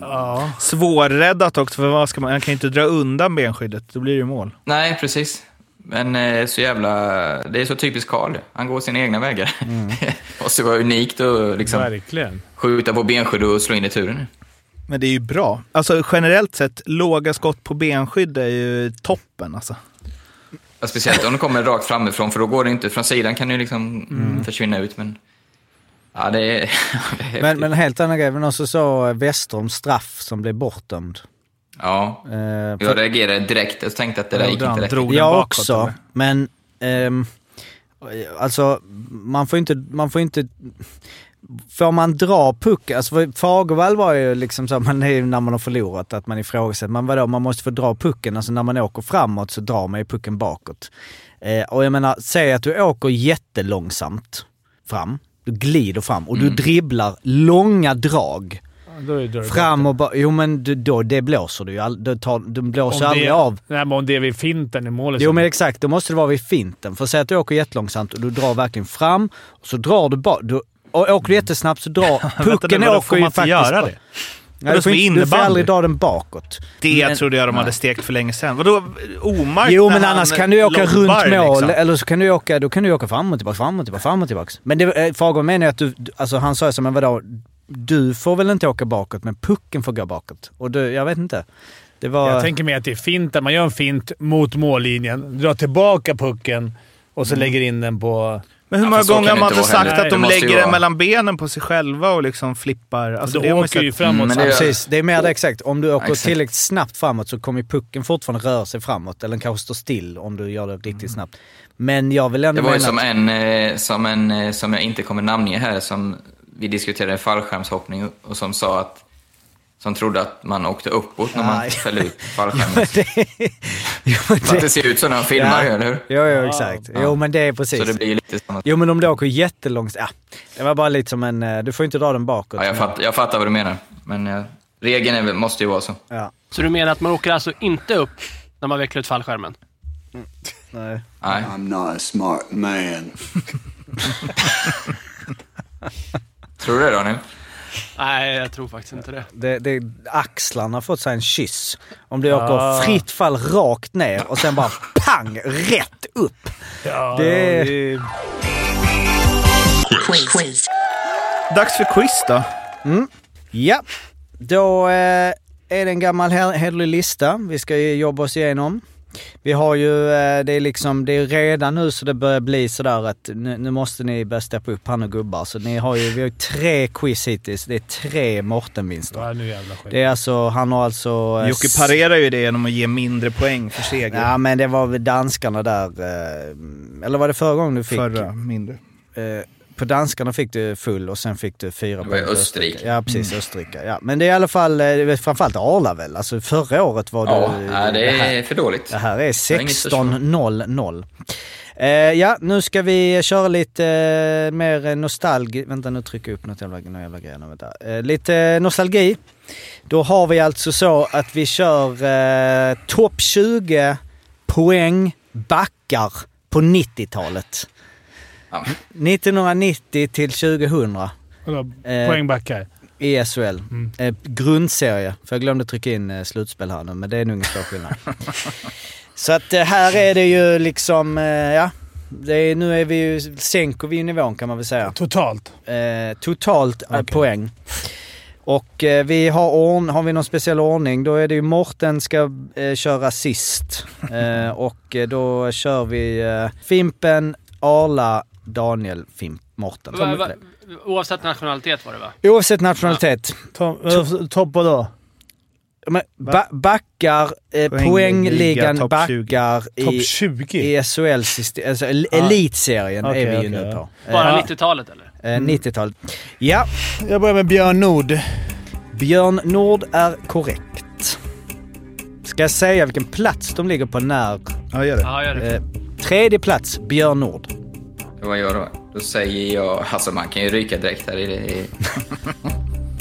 Ja. Svårräddat också, för vad ska man, han kan ju inte dra undan benskyddet. Då blir det ju mål. Nej, precis. Men eh, så jävla... Det är så typiskt Karl. Han går sina egna vägar. Det måste vara unikt att liksom Verkligen. skjuta på benskydd och slå in returen. Men det är ju bra. Alltså generellt sett, låga skott på benskydd är ju toppen alltså. Ja, speciellt om det kommer rakt framifrån, för då går det inte. Från sidan kan det ju liksom försvinna ut, men... Ja, det är... Men, men helt annan grej, men också så Westerholms straff som blev bortdömd. Ja, Eh, jag för- reagerade direkt och tänkte att det där gick inte rätt. Jag bakåt, också, eller? men ehm, alltså man får inte, man får inte Får man dra pucken, alltså Fagervall var ju liksom så, man är ju när man har förlorat, att man ifrågasätter. Men vadå, man måste få dra pucken, alltså när man åker framåt så drar man ju pucken bakåt. Eh, och jag menar, säg att du åker jättelångsamt fram, du glider fram och du dribblar långa drag. Då är det Fram och bara, jo men du, då, det blåser du ju aldrig, du, tar, du blåser Om aldrig det, av. Nej, men om det är vid finten i målet. Jo så- men exakt, då måste det vara vid finten. För säg att du åker jättelångsamt och du drar verkligen fram och så drar du bara... Du, och åker du jättesnabbt så drar... Vänta Pucken nu, vadå, åker får ju man inte faktiskt... göra det? Nej, du, får inte, du får aldrig dra den bakåt. Det Men- trodde jag de hade stekt för länge sedan. Vadå, Omark Jo men annars kan du åka runt mål, liksom. eller så kan du åka, då kan du åka fram och tillbaka, fram och tillbaka, fram och tillbaka. Men det, eh, Fagerholm menar ju att du, alltså han sa ju så, men vadå? Du får väl inte åka bakåt, men pucken får gå bakåt. Och du, jag vet inte. Det var... Jag tänker mig att det är finten. Man gör en fint mot mållinjen, drar tillbaka pucken och så lägger in den på... Men hur många gånger har man det inte sagt att de Det lägger den mellan benen på sig själva och liksom flippar? Alltså, det åker ju framåt. Mm, men det- precis. Det är mer det exakt. Om du åker Exakt. tillräckligt snabbt framåt så kommer pucken fortfarande röra sig framåt. Eller den kanske står still om du gör det riktigt snabbt. Men jag vill Det ändå var ju mena som att- en, eh, som en eh, som jag inte kommer namnge här, som vi diskuterade fallskärmshoppning och som sa att som trodde att man åkte uppåt när man föll ut fallskärmen. det, För att ser ut så när de filmar, eller hur? jo, jo, exakt. Jo, men det är precis. Så det blir lite samma. Jo, men om du åker jättelångt... Ja, det var bara lite som en... eh, Du får inte dra den bakåt. Ja, jag, fatt, jag fattar vad du menar, men eh, regeln är, måste ju vara så. Ja, Så du menar att man åker alltså inte upp när man vecklar ut fallskärmen? nej. Nej. I'm not a smart man. Tror du det, Daniel? Nej, jag tror faktiskt inte det. Det, det, axlarna har fått sig en kyss. Om Ja. åker fritt fall rakt ner och sen bara pang, rätt upp. Ja, Det- det... Quiz. Dags för quiz då. Ja, då eh, är det en gammal he- hederlig lista vi ska jobba oss igenom. Vi har ju, eh, det är liksom, det är redan nu så det börjar bli sådär att nu, nu måste ni börja steppa upp han och gubbar. Så ni har ju, vi har ju tre quiz hittills. Det är tre Morten-vinster. Ja, nu jävla skit. Det är alltså, han har alltså... eh, Jocke parerar ju det genom att ge mindre poäng för seger. Ja men det var väl danskarna där, eh, eller var det förra gången du fick? Förra, mindre. Eh, på danskarna fick du full och sen fick du fyra Det på Österrike. Ja, precis. Mm. Österrike. Ja. Men det är i alla fall, eh, framförallt Arla väl? Alltså förra året var Ja, det... nej, det här- är för dåligt. Det här är Jag har inget försvar. 16-0-0. Eh, ja, nu ska vi köra lite eh, mer nostalgi. Vänta, nu trycker jag upp något jävla, någon jävla grej. Vänta. Eh, lite nostalgi. Då har vi alltså så att vi kör eh, topp 20 poäng backar på 90-talet. 1990 till 2000. Vadå, Eh, poängbackar? I SHL. Eh, grundserie. För jag glömde trycka in eh, slutspel här nu, men det är nog ingen stor skillnad. Så att eh, här är det ju liksom, eh, ja. Det är, nu är vi ju, sänker vi ju nivån kan man väl säga. Totalt? Eh, totalt eh, poäng. Och eh, vi har, ordn, har vi någon speciell ordning, då är det ju Morten ska eh, köra sist. Eh, och eh, då kör vi eh, Fimpen, Arla, Daniel, Fimp, Morten. Va, va, oavsett nationalitet var det va? Oavsett nationalitet. Topp vadå? Men ba backar, eh, Poängliga, poängligan topp backar i, Topp 20? i SHL-systemet. Alltså el Ah. elitserien Okej, är vi ju okej, nu ja. på. Bara Eh, 90-talet eller? eh, 90-talet. Ja. Jag börjar med Björn Nord. Björn Nord är korrekt. Ska jag säga vilken plats de ligger på när? Ja, gör det. Ja, gör det. Eh, tredje plats, Björn Nord. Vad gör då? Då säger jag, alltså man kan ju ryka direkt här i det. i-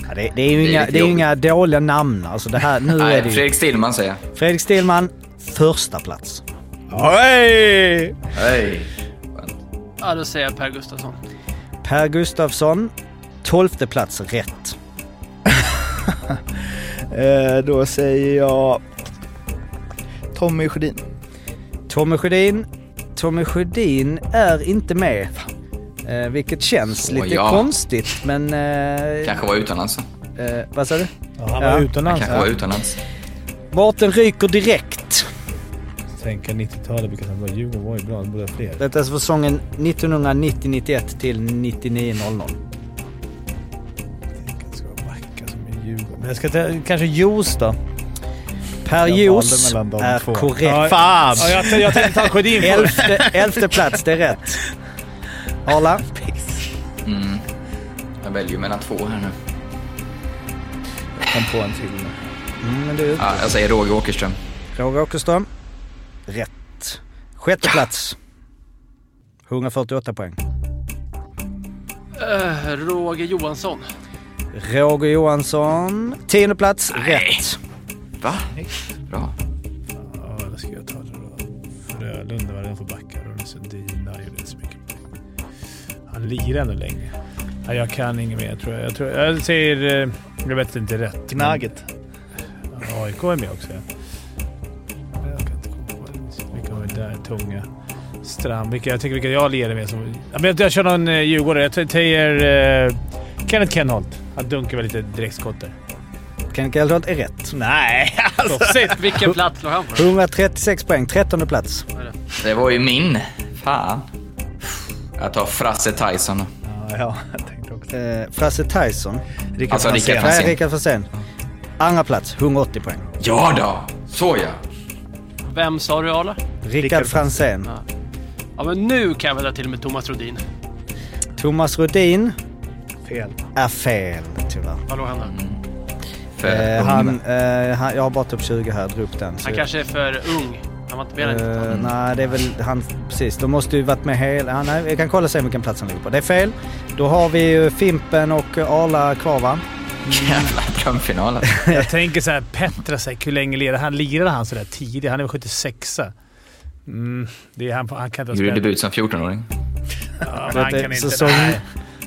Ja, det, det är ju Det är inga, det är inga dåliga namn. Alltså det här, nu är Nej, det ju... Fredrik Stillman säger jag. Fredrik Stillman, första plats. Hej! Hej! Ja, då säger jag Per Gustafsson. Per Gustafsson, tolfte plats, rätt. Eh, då säger jag Tommy Sjödin. Tommy Sjödin. Tommy Sjödin är inte med. Eh, vilket känns Så, lite ja. konstigt, men... Eh, Kanske var utomlands. eh, vad sa du? Ja, han var utomlands. Han kanske var utomlands. Mårten ryker direkt. Tänka 90-talet, vilka som var Djurgården var ju bra. Det borde vara fler. Detta är alltså säsongen 1990-91 till 99-00. Men jag ska ta, kanske Jos då? Per de är två. korrekt. Ja, Fan! ja, jag- jag tänkte ta Sjödin först. elfte, elfte plats, det är rätt. Arla? Mm. Jag väljer mellan två här nu. Jag kom på en till. Mm, men du, Ja, jag säger Roger Åkerström. Roger Åkerström. Rätt. Sjätte plats. 148 poäng. Uh, Roger Johansson. Roger Johansson. Tionde plats. Rätt. Va? Bra. Ja, vad ska jag ta då? Frölunda, vad är det för backar? Ronny Sundin, gjorde inte så mycket. Han lirar ändå länge. Ja, jag kan inget mer tror jag. Jag, tror, jag säger... eh, Jag vet inte rätt. Gnaget. Men, AIK är med också. ja. Jag kan inte komma på det. Vilka har vi där? Tunga. Strand. Vilka, jag tycker vilka jag lirar med som... Ja, men jag, jag kör någon uh, djurgårdare. Jag säger uh, Kenneth Kenholt. Han dunkar väl lite direktskott där. Kenneth Geldolt är rätt. Nej, Proffsigt. Vilken plats låg han på? 136 poäng. Trettonde plats. Det var ju min. Fan. Jag tar Frasse Tyson då. Ja, ja, jag tänkte också. Eh, Frasse Tyson. Rickard Alltså, Rickard Franzén. Nej, Rickard Franzén. Andra plats. 180 poäng. Ja då! Så ja. Vem sa du Arla? Rickard Franzén. Ja. ja, men nu kan jag väl ta till med Thomas Rodin. Thomas Rodin Fel. är fel, tyvärr. Var låg han då? För Eh, han, eh, han, jag har bara topp 20 här, drog upp den. så- Han kanske är för ung. Han var inte med än. Eh, nej, det är väl han... Precis, de måste ju varit med hela... Ja, nej, jag kan kolla och se vilken plats han ligger på. Det är fel. Då har vi ju Fimpen och Arla kvar va? Jävla drömfinal alltså. Jag tänker så här, Petrasek, hur länge lirade han? Lirade han sådär tidigt? Han är väl 76 mm, det är han, han kan inte Gjorde debut som 14-åring. Ja, han kan inte. säsong- Nej.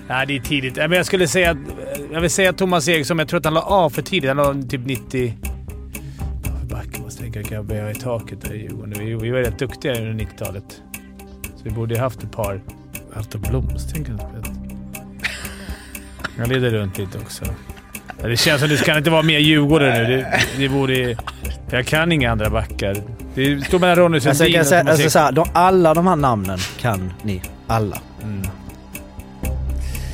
nej, det är tidigt. Men jag skulle säga att... Jag vill säga Thomas Eriksson, men jag tror att han la av för tidigt. Han la typ 90... Ja, för backen måste tänka. Kan jag böja i taket där i Djurgården? Vi, vi var rätt duktiga under 90-talet. Så vi borde ju haft ett par... Alta Blomsten kan ha spelat. Jag leder runt lite också. Det känns som det kan inte vara mer Djurgården nu. Det, det borde... Jag kan inga andra backar. Det står mellan Ronny Alltså, Sundin kan och Thomas alltså, Eriksson. alla de här namnen kan ni. Alla. Mm.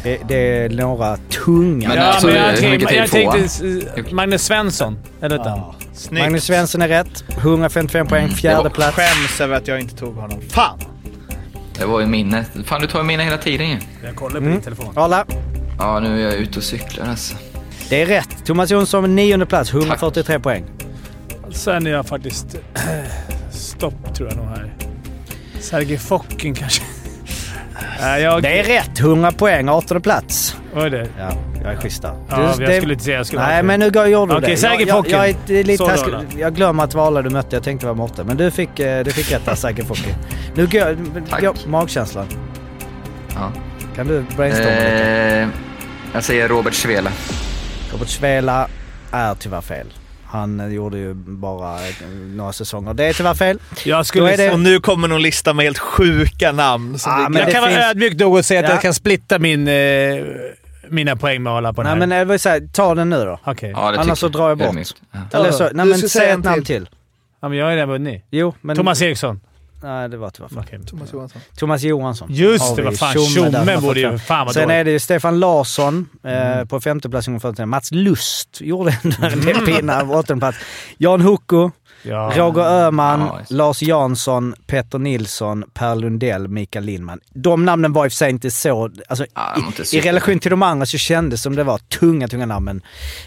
Det, det är några tunga Men Ja, alltså, men jag, hur mycket tänkte, tid jag tänkte eh, Magnus Svensson. Eller hette han? Snyggt. Magnus Svensson är rätt. 155 poäng. Fjärde Jag plats. skäms över att jag inte tog honom. Fan! Det var ju minne. Fan, du tar ju mina hela tiden ju. Jag kollar på Mm. din telefon. Arla. Ja, nu är jag ute och cyklar alltså. Det är rätt. Thomas Jonsson nionde plats, 143 poäng. Sen är jag faktiskt... Stopp tror jag nog här. Sergej Fokin kanske. Nej, jag... Det är rätt. 100 poäng, 18 plats. Var det Ja, jag är schysst där. Ja, Du- jag det- skulle inte säga jag skulle Nej, ha- men nu går- gjorde du Okej, det. Jag, jag, jag, är lite. Jag glömmer att det var alla du mötte. Jag tänkte det var Morten. Men du fick, eh, du fick rätt där, Fokin. Nu går, går magkänslan. Ja. Kan du brainstorma lite? Eh, jag säger Robert Svela. Robert Svela är tyvärr fel. Han gjorde ju bara några säsonger. Det är tyvärr fel. Jag är det- Och nu kommer någon lista med helt sjuka namn. Som Ah, men jag det kan vara finns- ödmjuk nog och säga att Ja. jag kan splitta min, eh, mina poäng med alla på den Nej här. men jag vill säga, ta den nu då. Okej. Ja, Annars så drar jag bort. Ja. Eller så, nej men säg ett en namn till. till. Ja, men jag har redan vunnit. Jo, men... Thomas Eriksson. Nej, det var tyvärr fel. Okej. Thomas Johansson. Thomas Johansson. Just det, vad fan. Tjomme borde ju... Fan vad Sen är det ju Stefan Larsson eh, på femte plats ungefär. 40. Mats Lust gjorde ändå en del pinnar på åttonde plats. Jan Hucko, Ja. Roger Öhman, Ja. Lars Jansson, Petter Nilsson, Per Lundell, Mikael Lindman. De namnen var i och för sig inte så... Alltså, Ja, inte i, I relation till de andra så kändes det som det var tunga, tunga namn. Men,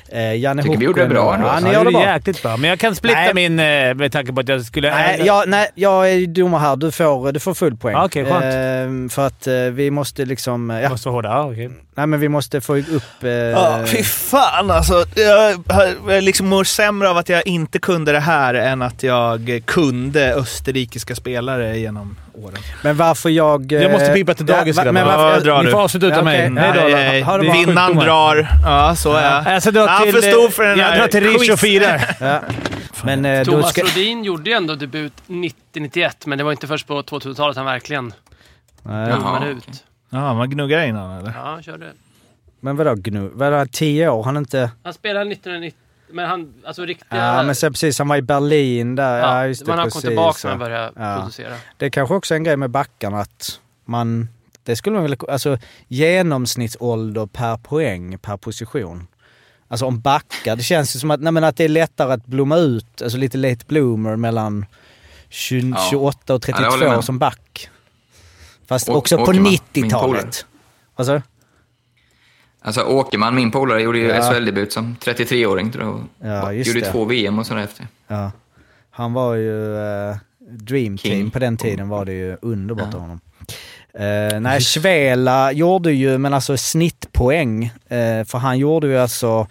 eh, Janne Tycker vi Hucko gjorde det bra ändå- Ja, ni Ja, gör det bra. jäkligt bra. Men jag kan splitta Nej. min eh, med tanke på att jag skulle... Nej, jag, nej, jag är domare här. Du får, du får full poäng. Ja, okej, skönt. Ehm, för att eh, vi måste liksom... eh, Ja, Måste vara hårda. Ja, okej. nej, men vi måste få upp... Eh, Ja, fy fan alltså. Jag, jag liksom mår sämre av att jag inte kunde det här än att jag kunde österrikiska spelare genom åren. men varför jag... eh, Jag måste pipa till dagis, va- grabbar. men varför, Ja, dra Ni du. får avsluta utan Ja, mig. Nej, då. nej, ha. Vinnaren drar. Ja, så är jag. Jag dra Han till... får stå för den jag här drar till Riche och firar. Ja. Men eh, Thomas ska... Rodin gjorde ju ändå debut 90-91, men det var inte först på 2000-talet han verkligen blommade ut. Ja, man gnuggar innan eller? Ja, han körde. men vadå gnu? Vadå, tio år? Han inte... Han spelade 1990, men han, alltså riktiga... Ja, men så precis. Han var i Berlin där. Ja, Ja, just det när han precis. kom tillbaka ja. han började Ja. producera. Det är kanske också en grej med backarna att man... Det skulle man väl... Alltså genomsnittsålder per poäng per position. Alltså om backar, det känns ju som att, nej, men att det är lättare att blomma ut, alltså lite late bloomer mellan 20, Ja. 28 och Ja, det håller jag 32 med. som back. Fast Å- också på Åkerman, min polare. 90-talet. Vad sa du? Alltså Åkerman, min polare, gjorde ju Ja. SHL-debut som 33-åring tror jag. Ja, gjorde det. två VM och sådär efter. Ja. Han var ju eh, Dream Team. King. På den tiden var det ju underbart av honom. Uh, nej, Svela gjorde ju, men alltså snittpoäng. eh, för han gjorde ju alltså,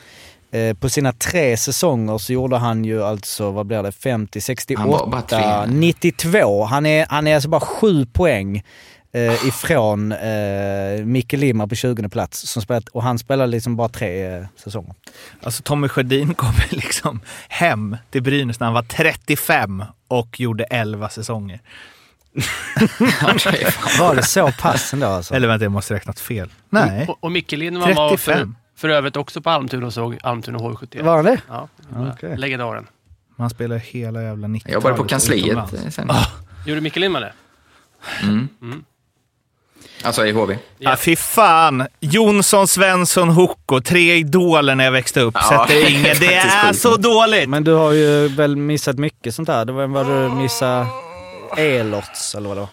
eh, på sina tre säsonger så gjorde han ju alltså, vad blir det, 50, Han var bara 68, tre. 92. Han är, han är alltså bara sju poäng eh, ifrån eh, Micke Limar på 20 plats. Som spelat, och han spelade liksom bara tre eh, säsonger. Alltså Tommy Sjödin kom liksom hem till Brynäs när han var 35 och gjorde 11 säsonger. Var det så pass ändå alltså? Eller vänta, jag måste ha räknat fel. Nej. Och, och Micke Lindman var för, 35. för övrigt också på Almtuna och såg Almtuna H71. Var han det? Ja, Okej. legendaren. Man spelar hela jävla 90-talet. Jag jobbade på kansliet sen. Gjorde Micke Lindman det? Mm. Mm. Alltså i HV. Ja, fy fan. Jonsson, Svensson, Hocko. Tre idoler när jag växte upp. Ja, Sätter ingen. Det är så dåligt! Men du har ju väl missat mycket sånt här. Det var vad du missade Elots eller vad det var.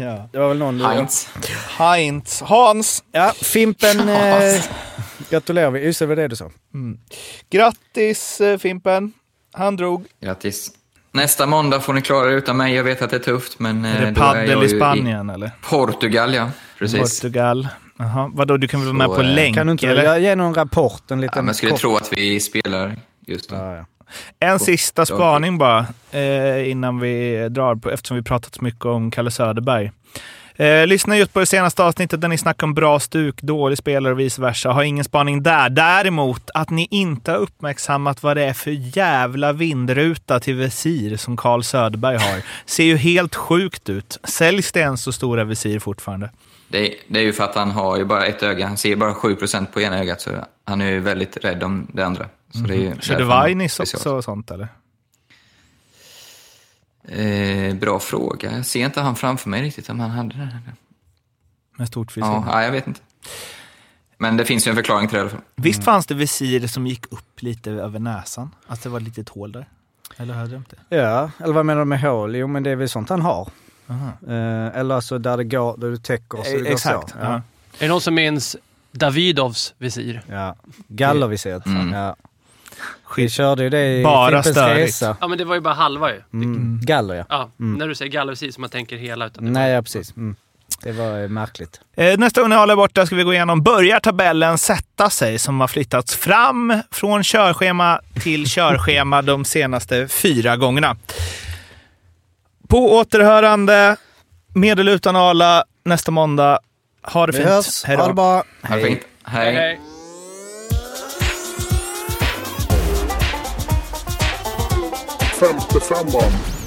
Ja. Det var väl någon. Heinz. Heinz. Hans. Ja, Fimpen eh, gratulerar vi. Just det, var det du sa. Grattis eh, Fimpen. Han drog. Grattis. Nästa måndag får ni klara er utan mig. Jag vet att det är tufft, men Är det eh, paddel jag i Spanien eller? Portugal, ja. Precis. Portugal. Jaha. Vadå, du kan väl vara med på eh, länk Kan du inte eller? jag ge någon rapport? En Ja, liten men jag skulle kort- tro att vi spelar just då. Ja, ja. En sista Ja. spaning bara eh, innan vi drar, på, eftersom vi pratat så mycket om Kalle Söderberg. Eh, lyssna just på det senaste avsnittet där ni snackar om bra stuk, dålig spelare och vice versa. Har ingen spaning där. Däremot att ni inte har uppmärksammat vad det är för jävla vindruta till visir som Carl Söderberg har. Ser ju helt sjukt ut. Säljs det ens så stora visir fortfarande? Det, det är ju för att han har ju bara ett öga. Han ser bara 7% på ena ögat, så han är ju väldigt rädd om det andra. Så det är ju han har Vainis också och sånt eller? Eh, bra fråga. Jag ser inte han framför mig riktigt om han hade det. Med stort visir. Ja, nej, jag vet inte. Men det finns ju en förklaring till det i alla fall. Visst fanns det visir som gick upp lite över näsan? Att det var ett litet hål där? Eller har jag drömt det? Ja, eller vad menar du med hål? Jo, men det är väl sånt han har. Eh, eller alltså där det går, där du täcker så det går Exakt. så. Ja. Ja. Är det någon som minns Davidovs visir? Ja. Gallerviset. Mm. Ja. Vi körde ju det i Bara Fimpens störigt. Resa. Ja, men det var ju bara halva ju. Mm. Galler ja. Ja, Mm. när du säger gallervisir så man tänker hela. Utan det Nej, ja precis. Mm. Det var eh, märkligt. Eh, Nästa gång ni håller borta ska vi gå igenom börjar tabellen sätta sig som har flyttats fram från körschema till körschema de senaste fyra gångerna. På återhörande, med eller utan Arla, nästa måndag. Ha det Vi fint. hörs. Hej Ha då. det bra. Ha det fint. Hej. Hej. Femte femman.